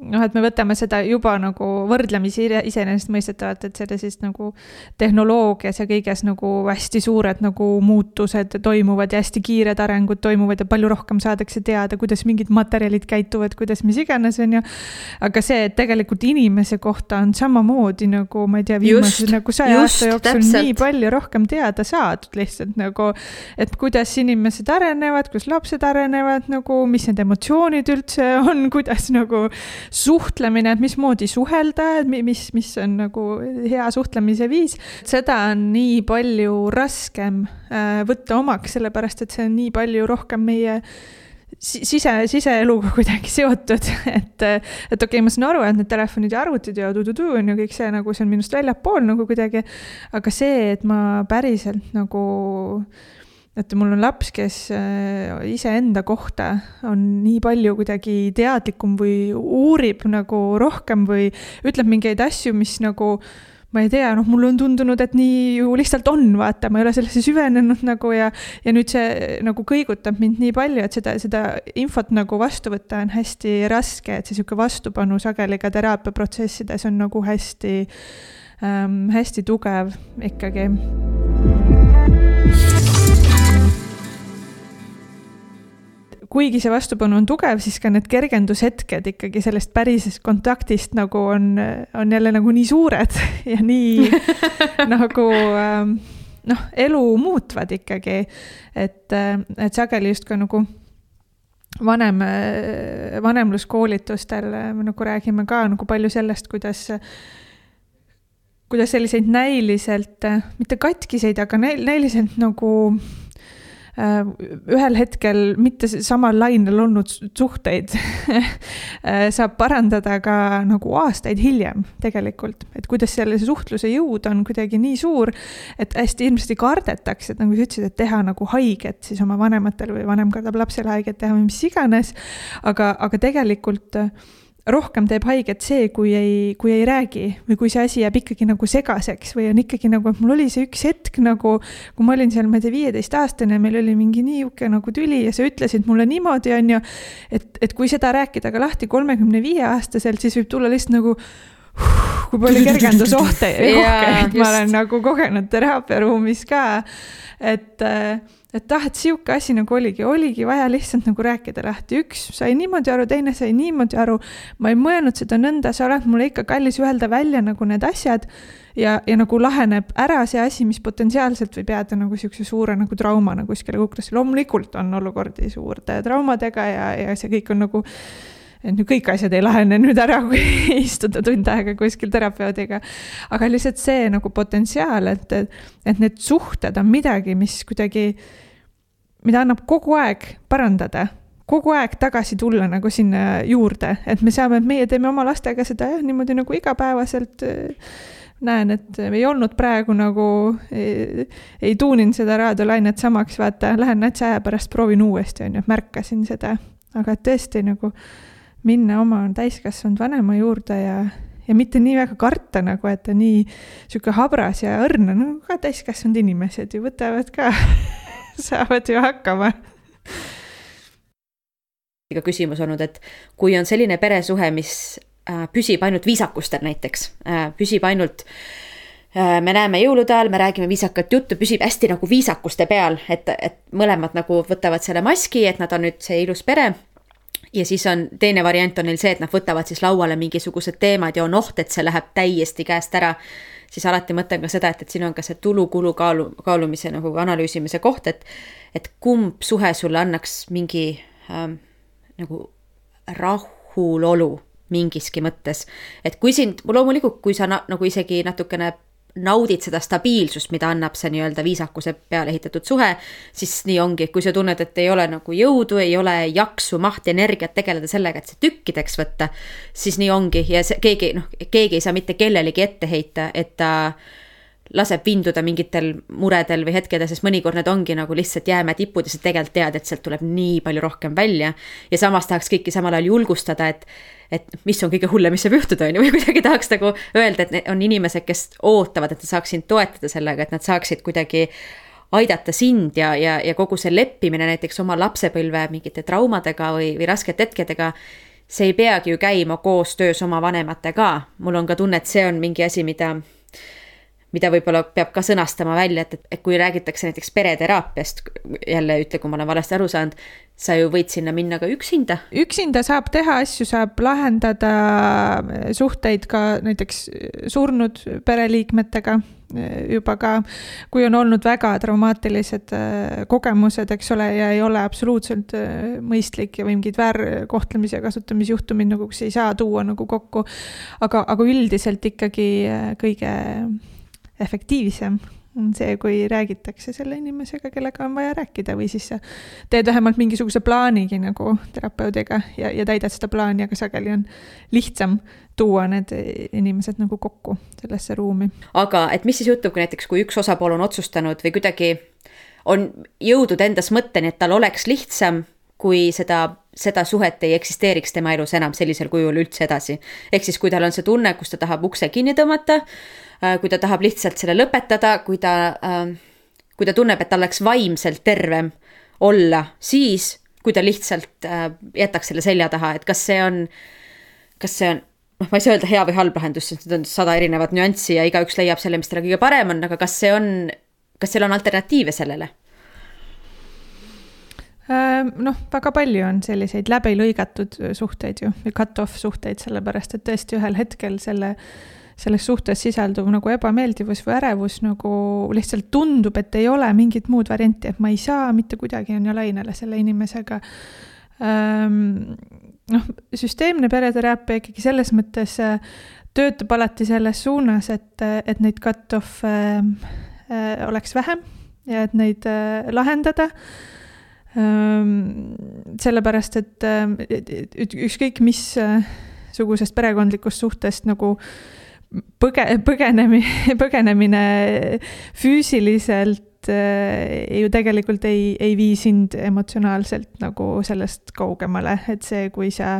noh, et me võtame seda juba nagu võrdlemisi iseenesestmõistetavalt, et sellises nagu tehnoloogias ja kõiges nagu hästi suured nagu muutused toimuvad ja hästi kiired arengud toimuvad ja palju rohkem saadakse teada, kuidas mingid materjalid käituvad, kuidas mis iganes, on ju. aga see, et tegelikult inimese kohta on samamoodi nagu ma ei tea, viimase nagu saja aasta jooksul täpselt. nii palju rohkem teada saadud lihtsalt nagu, et kuidas inimesed arenevad, kuidas lapsed arenevad nagu, mis need emotsioonid üldse on, kuidas nagu suhtlemine, et mismoodi suhelda, et mis, mis on nagu hea suhtlemise viis, seda on nii palju raskem äh, võtta omaks, sellepärast et see on nii palju rohkem meie sise, siseeluga kuidagi seotud, et, et okei okay,, ma saan aru, et need telefonid ja arvutid ja tududu on ju kõik see nagu, see on minust väljapool nagu kuidagi, aga see, et ma päriselt nagu et mul on laps, kes äh, iseenda kohta on nii palju kuidagi teadlikum või uurib nagu rohkem või ütleb mingeid asju, mis nagu ma ei tea, noh, mulle on tundunud, et nii ju lihtsalt on, vaata, ma ei ole sellesse süvenenud nagu ja, ja nüüd see nagu kõigutab mind nii palju, et seda, seda infot nagu vastu võtta on hästi raske, et see sihuke vastupanu sageli ka teraapiaprotsessides on nagu hästi ähm,, hästi tugev ikkagi kuigi see vastupanu on tugev, siis ka need kergendushetked ikkagi sellest pärisest kontaktist nagu on, on jälle nagu nii suured ja nii nagu ähm, noh, elu muutvad ikkagi. et, et sageli justkui nagu vanem, vanemluskoolitustel me nagu räägime ka nagu palju sellest, kuidas kuidas selliseid näiliselt, mitte katkiseid, aga näiliselt nagu Äh, ühel hetkel mitte samal lainel olnud suhteid äh, saab parandada ka nagu aastaid hiljem tegelikult, et kuidas selle suhtluse jõud on kuidagi nii suur, et hästi ilmselt kardetakse, et nagu sa ütlesid, et teha nagu haiget siis oma vanematele või vanem kardab lapsele haiget teha või mis iganes. aga, aga tegelikult rohkem teeb haiget see, kui ei, kui ei räägi või kui see asi jääb ikkagi nagu segaseks või on ikkagi nagu, et mul oli see üks hetk nagu, kui ma olin seal, ma ei tea, viieteistaastane, meil oli mingi niisugune nagu tüli ja sa ütlesid mulle niimoodi, on ju, et, et kui seda rääkida ka lahti kolmekümne viie aastaselt, siis võib tulla lihtsalt nagu kui palju kergendusohte rohkem, et ma olen nagu kogenud teraapiaruumis ka, et äh, et ah, et sihuke asi nagu oligi, oligi vaja lihtsalt nagu rääkida lahti, üks sai niimoodi aru, teine sai niimoodi aru. ma ei mõelnud seda nõnda, sa oled mulle ikka kallis öelda välja nagu need asjad ja, ja nagu laheneb ära see asi, mis potentsiaalselt võib jääda nagu sihukese suure nagu traumana kuskile kuklasse. loomulikult on olukordi suurte traumadega ja, ja see kõik on nagu et nüüd kõik asjad ei lahene nüüd ära, kui istuda tund aega kuskil terapeudiga. aga lihtsalt see nagu potentsiaal, et, et need suhted on midagi, mis kuidagi, mida annab kogu aeg parandada kogu aeg tagasi tulla nagu sinna juurde, et me saame, meie teeme oma lastega seda jah, niimoodi nagu igapäevaselt näen, et ei olnud praegu nagu, ei tuuninud seda raadiolainet samaks, vaata, lähen natsi aja pärast proovin uuesti, on ju, märkasin seda. aga tõesti nagu minna oma täiskasvanud vanema juurde ja, ja mitte nii väga karta nagu, et ta nii sihuke habras ja õrn on, no ka täiskasvanud inimesed ju võtavad ka saavad ju hakkama. ka küsimus olnud, et kui on selline peresuhe, mis äh, püsib ainult viisakustel näiteks, äh, püsib ainult äh, me näeme jõulude ajal, me räägime viisakat juttu, püsib hästi nagu viisakuste peal, et, et mõlemad nagu võtavad selle maski, et nad on nüüd see ilus pere ja siis on teine variant on neil see, et nad võtavad siis lauale mingisugused teemad ja on oht, et see läheb täiesti käest ära. siis alati mõtlen ka seda, et, et siin on ka see tulu-kulu kaalu, kaalumise nagu analüüsimise koht, et, et kumb suhe sulle annaks mingi ähm, nagu rahulolu mingiski mõttes. et kui sind, loomulikult, kui sa na, nagu isegi natukene naudid seda stabiilsust, mida annab see nii-öelda viisakuse peale ehitatud suhe, siis nii ongi, kui sa tunned, et ei ole nagu jõudu, ei ole jaksu, mahti, energiat tegeleda sellega, et see tükkideks võtta, siis nii ongi. Ja see keegi noh, keegi ei saa mitte kellelegi ette heita, et ta laseb vinduda mingitel muredel või hetkedel, sest mõnikord need ongi nagu lihtsalt jäämäe tipud ja sa tegelikult tead, et sealt tuleb nii palju rohkem välja. ja samas tahaks kõiki samal ajal julgustada, et, et mis on kõige hullem, mis saab juhtuda, on ju, või kuidagi tahaks nagu öelda, et on inimesed, kes ootavad, et nad saaks sind toetada sellega, et nad saaksid kuidagi aidata sind ja, ja, ja kogu see leppimine näiteks oma lapsepõlve mingite traumadega või, või raskete hetkedega see ei peagi ju käima koostöös oma vanematega. mul on ka tunne, et see on mingi asi, mida mida võib-olla peab ka sõnastama välja, et, et kui räägitakse näiteks pereteraapiast, jälle ütle, kui ma olen valesti aru saanud, sa ju võid sinna minna ka üksinda. üksinda saab teha asju, saab lahendada suhteid ka näiteks surnud pereliikmetega juba ka, kui on olnud väga traumaatilised äh, kogemused, eks ole, ja ei ole absoluutselt äh, mõistlik ja mingid väärkohtlemise ja kasutamisjuhtumid nagu, kus ei saa tuua nagu kokku. aga, aga üldiselt ikkagi äh, kõige efektiivsem on see, kui räägitakse selle inimesega, kellega on vaja rääkida või siis sa teed vähemalt mingisuguse plaanigi nagu terapeudiga ja, ja täidad seda plaani, aga sageli on lihtsam tuua need inimesed nagu kokku sellesse ruumi. aga et mis siis juhtub, kui näiteks, kui üks osapool on otsustanud või kuidagi on jõudnud endas mõtteni, et tal oleks lihtsam, kui seda, seda suhet ei eksisteeriks tema elus enam sellisel kujul üldse edasi. ehk siis, kui tal on see tunne, kus ta tahab ukse kinni tõmmata kui ta tahab lihtsalt selle lõpetada, kui ta, äh, kui ta tunneb, et tal oleks vaimselt tervem olla, siis kui ta lihtsalt äh, jätaks selle selja taha, et kas see on, kas see on noh, ma ei saa öelda hea või halb lahendus, sest need on sada erinevat nüanssi ja igaüks leiab selle, mis talle kõige parem on, aga kas see on, kas seal on alternatiive sellele? noh, väga palju on selliseid läbilõigatud suhteid ju, või cut-off suhteid, sellepärast et tõesti ühel hetkel selle äh, selles suhtes sisalduv nagu ebameeldivus või ärevus nagu lihtsalt tundub, et ei ole mingit muud varianti, et ma ei saa mitte kuidagi on ju lainele selle inimesega ähm,. noh, süsteemne pereteraapia ikkagi selles mõttes äh, töötab alati selles suunas, et, et neid cut-off'e äh, oleks vähem ja et neid äh, lahendada ähm,. sellepärast, et ükskõik missugusest perekondlikust suhtest nagu põge-, põgenemi-, põgenemine füüsiliselt ju tegelikult ei, ei vii sind emotsionaalselt nagu sellest kaugemale, et see, kui sa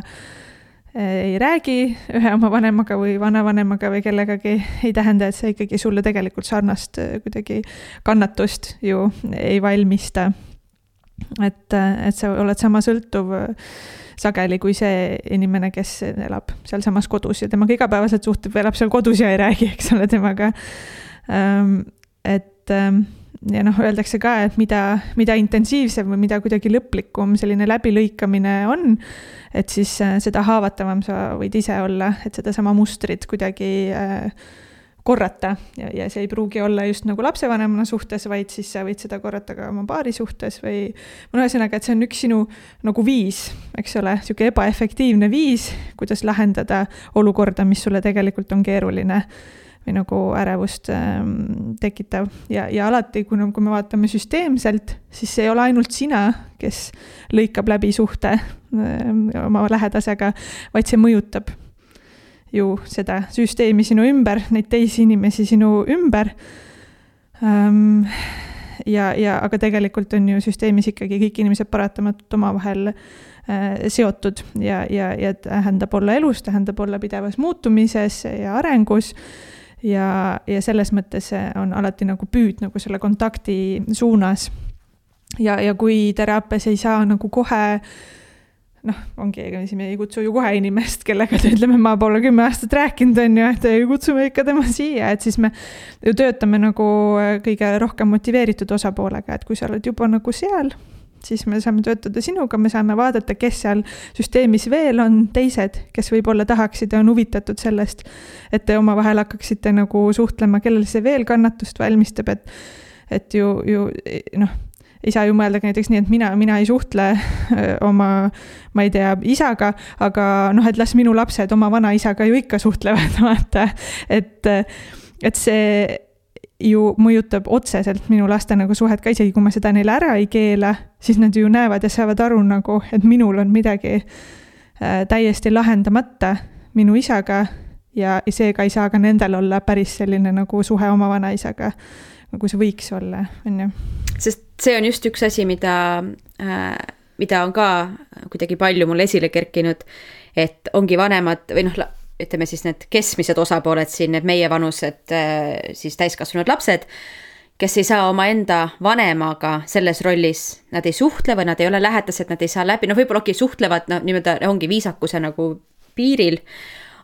ei räägi ühe oma vanemaga või vanavanemaga või kellegagi, ei tähenda, et see ikkagi sulle tegelikult sarnast kuidagi kannatust ju ei valmista. Et, et sa oled sama sõltuv sageli kui see inimene, kes elab sealsamas kodus ja temaga igapäevaselt suhtleb, elab seal kodus ja ei räägi, eks ole, temaga. Ehm, et ehm, ja noh, öeldakse ka, et mida, mida intensiivsem või mida kuidagi lõplikum selline läbilõikamine on, et siis äh, seda haavatavam sa võid ise olla, et sedasama mustrit kuidagi äh, korrata. Ja, ja see ei pruugi olla just nagu lapsevanemana suhtes, vaid siis sa võid seda korrata ka oma paari suhtes või no ühesõnaga, et see on üks sinu nagu viis, eks ole, niisugune ebaefektiivne viis, kuidas lahendada olukorda, mis sulle tegelikult on keeruline või nagu ärevust ähm, tekitav. Ja, ja alati, kui, kui me vaatame süsteemselt, siis ei ole ainult sina, kes lõikab läbi suhte ähm, oma lähedasega, vaid see mõjutab ju seda süsteemi sinu ümber, neid teisi inimesi sinu ümber ähm,. ja, ja aga tegelikult on ju süsteemis ikkagi kõik inimesed paratamatult omavahel äh, seotud ja, ja, ja tähendab olla elus, tähendab olla pidevas muutumises ja arengus ja, ja selles mõttes on alati nagu püüd nagu selle kontakti suunas. ja, ja kui teraapias ei saa nagu kohe äh, noh, ongi, ega siis me ei kutsu ju kohe inimest, kellega ta ütleme, ma pole kümme aastat rääkinud, on ju, et kutsume ikka tema siia, et siis me ju töötame nagu äh, kõige rohkem motiveeritud osapoolega, et kui sa oled juba nagu seal, siis me saame töötada sinuga, me saame vaadata, kes seal süsteemis veel on, teised, kes võib-olla tahaksid ja on huvitatud sellest, et te omavahel hakkaksite nagu suhtlema, kellel see veel kannatust valmistab, et et ju, ju noh ei saa ju mõelda ka näiteks nii, et mina, mina ei suhtle oma, ma ei tea, isaga, aga noh, et las minu lapsed oma vanaisaga ju ikka suhtlevad, vaata. et, et see ju mõjutab otseselt minu laste nagu suhet ka, isegi kui ma seda neile ära ei keela, siis nad ju näevad ja saavad aru nagu, et minul on midagi äh, täiesti lahendamata minu isaga ja seega ei saa ka nendel olla päris selline nagu suhe oma vanaisaga, nagu see võiks olla, on ju see on just üks asi, mida äh,, mida on ka kuidagi palju mul esile kerkinud, et ongi vanemad või noh, ütleme siis need keskmised osapooled siin, need meievanused äh, siis täiskasvanud lapsed, kes ei saa omaenda vanemaga selles rollis, nad ei suhtle või nad ei ole lähedased, nad ei saa läbi, noh, võib-olla okei okay,, suhtlevad, noh, nii-öelda ongi viisakuse nagu piiril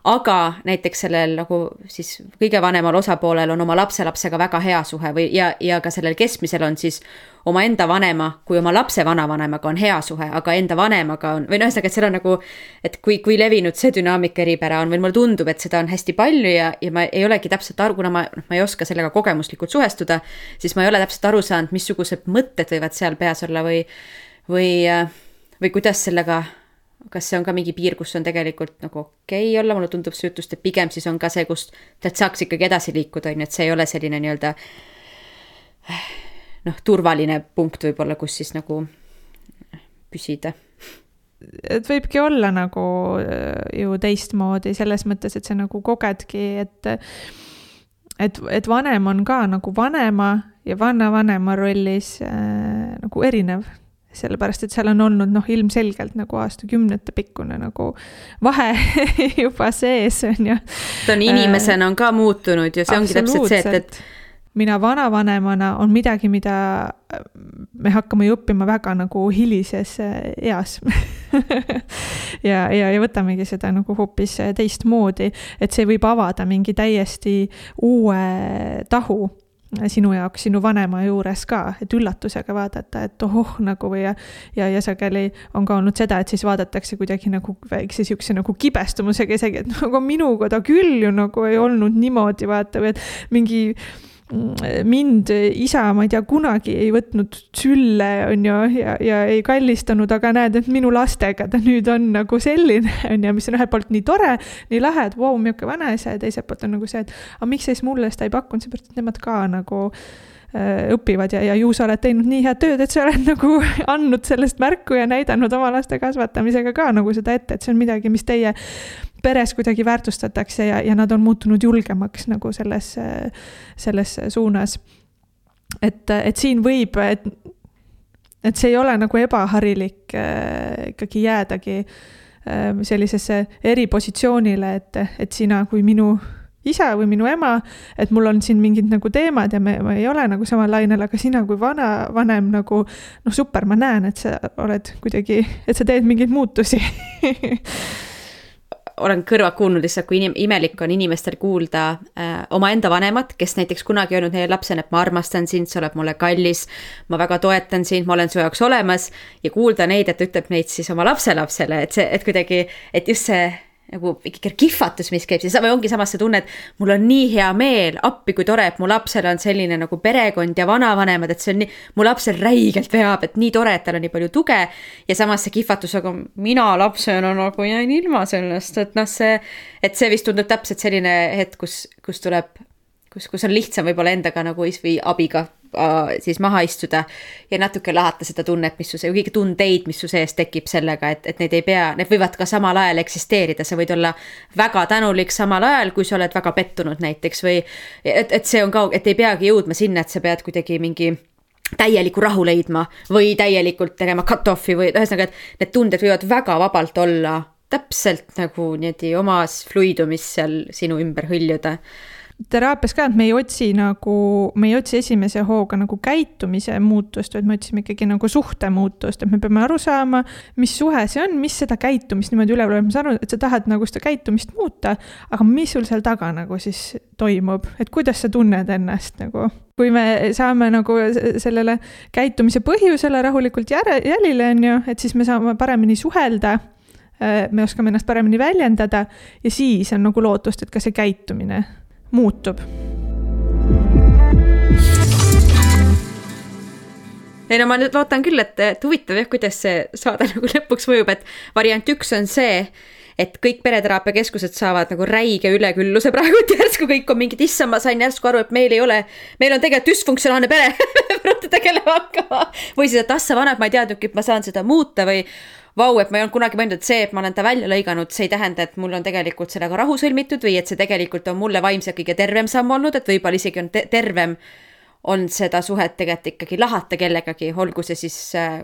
aga näiteks sellel nagu siis kõige vanemal osapoolel on oma lapselapsega väga hea suhe või, ja, ja ka sellel keskmisel on siis omaenda vanema kui oma lapse vanavanemaga on hea suhe, aga enda vanemaga on, või noh, ühesõnaga, et seal on nagu, et kui, kui levinud see dünaamika eripära on või mulle tundub, et seda on hästi palju ja, ja ma ei olegi täpselt aru, kuna ma, noh, ma ei oska sellega kogemuslikult suhestuda, siis ma ei ole täpselt aru saanud, missugused mõtted võivad seal peas olla või, või, või kuidas sellega kas see on ka mingi piir, kus on tegelikult nagu okei okay olla, mulle tundub see jutust, et pigem siis on ka see, kus sealt saaks ikkagi edasi liikuda, on ju, et see ei ole selline nii-öelda noh, turvaline punkt võib-olla, kus siis nagu püsida. et võibki olla nagu äh, ju teistmoodi selles mõttes, et sa nagu kogedki, et et, et vanem on ka nagu vanema ja vanavanema rollis äh, nagu erinev sellepärast et seal on olnud noh, ilmselgelt nagu aastakümnete pikkune nagu vahe juba sees, on ju. ta on inimesena on ka muutunud ju, see ongi täpselt see, et, et mina vanavanemana on midagi, mida me hakkame ju õppima väga nagu hilises äh, eas. Ja, ja, ja võtamegi seda nagu hoopis teistmoodi, et see võib avada mingi täiesti uue tahu sinu jaoks sinu vanema juures ka, et üllatusega vaadata, et ohoh, nagu või ja, ja, ja sageli on ka olnud seda, et siis vaadatakse kuidagi nagu väikse sihukese nagu kibestumusega isegi, et nagu minuga ta küll ju nagu ei olnud niimoodi, vaata, või et mingi mind isa, ma ei tea, kunagi ei võtnud sülle, on ju, ja, ja ei kallistanud, aga näed, et minu lastega ta nüüd on nagu selline, on ju, mis on ühelt poolt nii tore, nii lahe, et vau wow,, milline vanaisa ja teiselt poolt on nagu see, et aga miks siis mulle seda ei pakkunud, seepärast et nemad ka nagu äh, õpivad ja, ja ju sa oled teinud nii head tööd, et sa oled nagu andnud sellest märku ja näidanud oma laste kasvatamisega ka nagu seda ette, et see on midagi, mis teie peres kuidagi väärtustatakse ja, ja nad on muutunud julgemaks nagu selles, selles suunas. et, et siin võib, et, et see ei ole nagu ebaharilik äh, ikkagi jäädagi äh, sellisesse eripositsioonile, et, et sina kui minu isa või minu ema, et mul on siin mingid nagu teemad ja me, me ei ole nagu samal lainel, aga sina kui vana, vanem nagu noh, super, ma näen, et sa oled kuidagi, et sa teed mingeid muutusi olen kõrvad kuulnud lihtsalt, kui inim-, imelik on inimestel kuulda äh, omaenda vanemat, kes näiteks kunagi öelnud neile lapsena, et ma armastan sind, sa oled mulle kallis, ma väga toetan sind, ma olen su jaoks olemas, ja kuulda neid, et ütleb neid siis oma lapselapsele, et see, et kuidagi, et just see nagu ikkagi kihvatus, mis käib siis, ongi samas see tunne, et mul on nii hea meel, appi kui tore, et mu lapsel on selline nagu perekond ja vanavanemad, et see on nii, mu lapsel räigelt veab, et nii tore, et tal on nii palju tuge. ja samas see kihvatus, aga mina lapsena nagu jäin ilma sellest, et noh, see, et see vist tundub täpselt selline hetk, kus, kus tuleb, kus, kus on lihtsam võib-olla endaga nagu või abiga siis maha istuda ja natuke lahata seda tunnet, mis su, kõiki tundeid, mis su sees tekib sellega, et, et need ei pea, need võivad ka samal ajal eksisteerida, sa võid olla väga tänulik samal ajal, kui sa oled väga pettunud näiteks või et, et see on ka, et ei peagi jõudma sinna, et sa pead kuidagi mingi täieliku rahu leidma või täielikult tegema cut-off'i või ühesõnaga, et need tunded võivad väga vabalt olla täpselt nagu niimoodi omas fluidumis seal sinu ümber hõljuda teraapias ka, et me ei otsi nagu, me ei otsi esimese hooga nagu käitumise muutust, vaid me otsime ikkagi nagu suhte muutust, et me peame aru saama, mis suhe see on, mis seda käitumist niimoodi üle tuleb, ma saan aru, et sa tahad nagu seda käitumist muuta, aga mis sul seal taga nagu siis toimub, et kuidas sa tunned ennast nagu? Kui me saame nagu sellele käitumise põhjusele rahulikult järe, jälile, on ju, et siis me saame paremini suhelda me oskame ennast paremini väljendada ja siis on nagu lootust, et ka see käitumine muutub. ei no ma nüüd loodan küll, et, et huvitav jah, kuidas see saade nagu lõpuks mõjub, et variant üks on see, et kõik pereteraapiakeskused saavad nagu räige ülekülluse praegu, et järsku kõik on mingid, issand, ma sain järsku aru, et meil ei ole, meil on tegelikult düsfunktsionaalne pere peate tegelema hakkama. või siis, et ah sa vanem, ma ei teadnudki, et ma saan seda muuta või vau, et ma ei olnud kunagi mõelnud, et see, et ma olen ta välja lõiganud, see ei tähenda, et mul on tegelikult sellega rahu sõlmitud või et see tegelikult on mulle vaimselt kõige tervem samm olnud, et võib-olla isegi on te tervem on seda suhet tegelikult ikkagi lahata kellegagi, olgu see siis äh,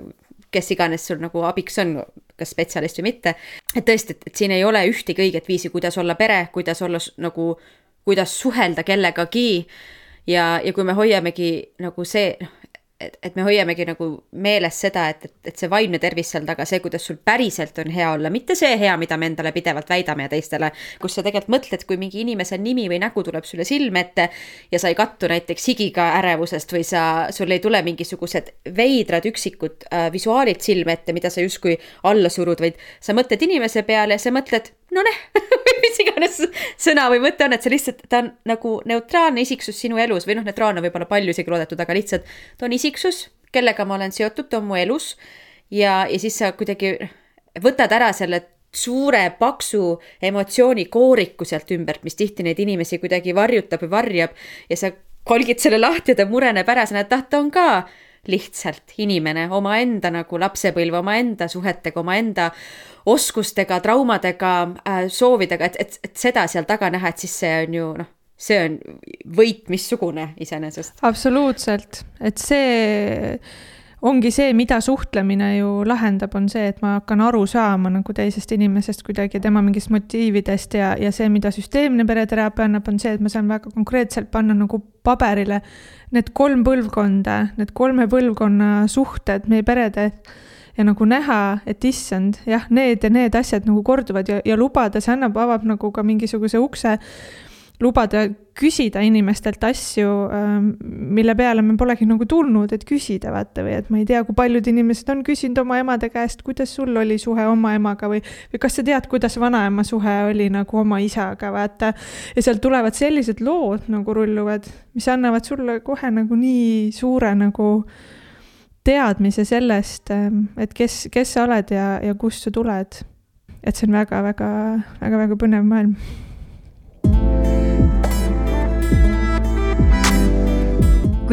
kes iganes sul nagu abiks on, kas spetsialist või mitte. et tõesti, et siin ei ole ühtegi õiget viisi, kuidas olla pere, kuidas olla nagu, kuidas suhelda kellegagi. ja, ja kui me hoiamegi nagu see, noh, et, et me hoiamegi nagu meeles seda, et, et, et see vaimne tervis seal taga, see, kuidas sul päriselt on hea olla, mitte see hea, mida me endale pidevalt väidame ja teistele, kus sa tegelikult mõtled, kui mingi inimese nimi või nägu tuleb sulle silme ette ja sa ei kattu näiteks higiga ärevusest või sa, sul ei tule mingisugused veidrad üksikud äh, visuaalid silme ette, mida sa justkui alla surud, vaid sa mõtled inimese peale ja sa mõtled, no näh mis iganes sõna või mõte on, et see lihtsalt, ta on nagu neutraalne isiksus sinu elus või noh, neutraalne võib-olla palju isegi loodetud, aga lihtsalt ta on isiksus, kellega ma olen seotud, ta on mu elus. ja, ja siis sa kuidagi võtad ära selle suure paksu emotsioonikooriku sealt ümbert, mis tihti neid inimesi kuidagi varjutab või varjab ja sa kolgid selle lahti ja ta mureneb ära, sa näed, ah ta on ka lihtsalt inimene omaenda nagu lapsepõlve, omaenda suhetega, omaenda oskustega, traumadega äh,, soovidega, et, et, et seda seal taga näha, et siis see on ju noh, see on võit missugune iseenesest. absoluutselt, et see ongi see, mida suhtlemine ju lahendab, on see, et ma hakkan aru saama nagu teisest inimesest kuidagi, tema mingist motiividest ja, ja see, mida süsteemne pereteraapia annab, on see, et ma saan väga konkreetselt panna nagu paberile need kolm põlvkonda, need kolme põlvkonna suhted meie perede ja nagu näha, et issand, jah, need ja need asjad nagu korduvad ja, ja lubada, see annab, avab nagu ka mingisuguse ukse, lubada küsida inimestelt asju, ähm, mille peale me polegi nagu tulnud, et küsida, vaata, või et ma ei tea, kui paljud inimesed on küsinud oma emade käest, kuidas sul oli suhe oma emaga või, või kas sa tead, kuidas vanaema suhe oli nagu oma isaga, vaata. ja sealt tulevad sellised lood nagu rulluvad, mis annavad sulle kohe nagu nii suure nagu teadmise sellest, ähm, et kes, kes sa oled ja, ja kust sa tuled. et see on väga-väga, väga-väga põnev maailm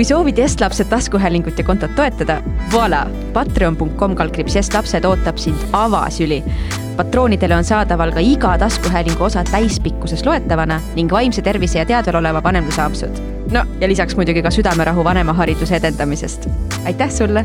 kui soovid Estlapsed taskuhäälingut ja kontot toetada, voila, patreon.com kaldkriips Estlapsed ootab sind avasüli. patroonidele on saadaval ka iga taskuhäälingu osa täispikkuses loetavana ning vaimse tervise ja teadval oleva vanemluse ampsud. no ja lisaks muidugi ka südamerahu vanemahariduse edendamisest. aitäh sulle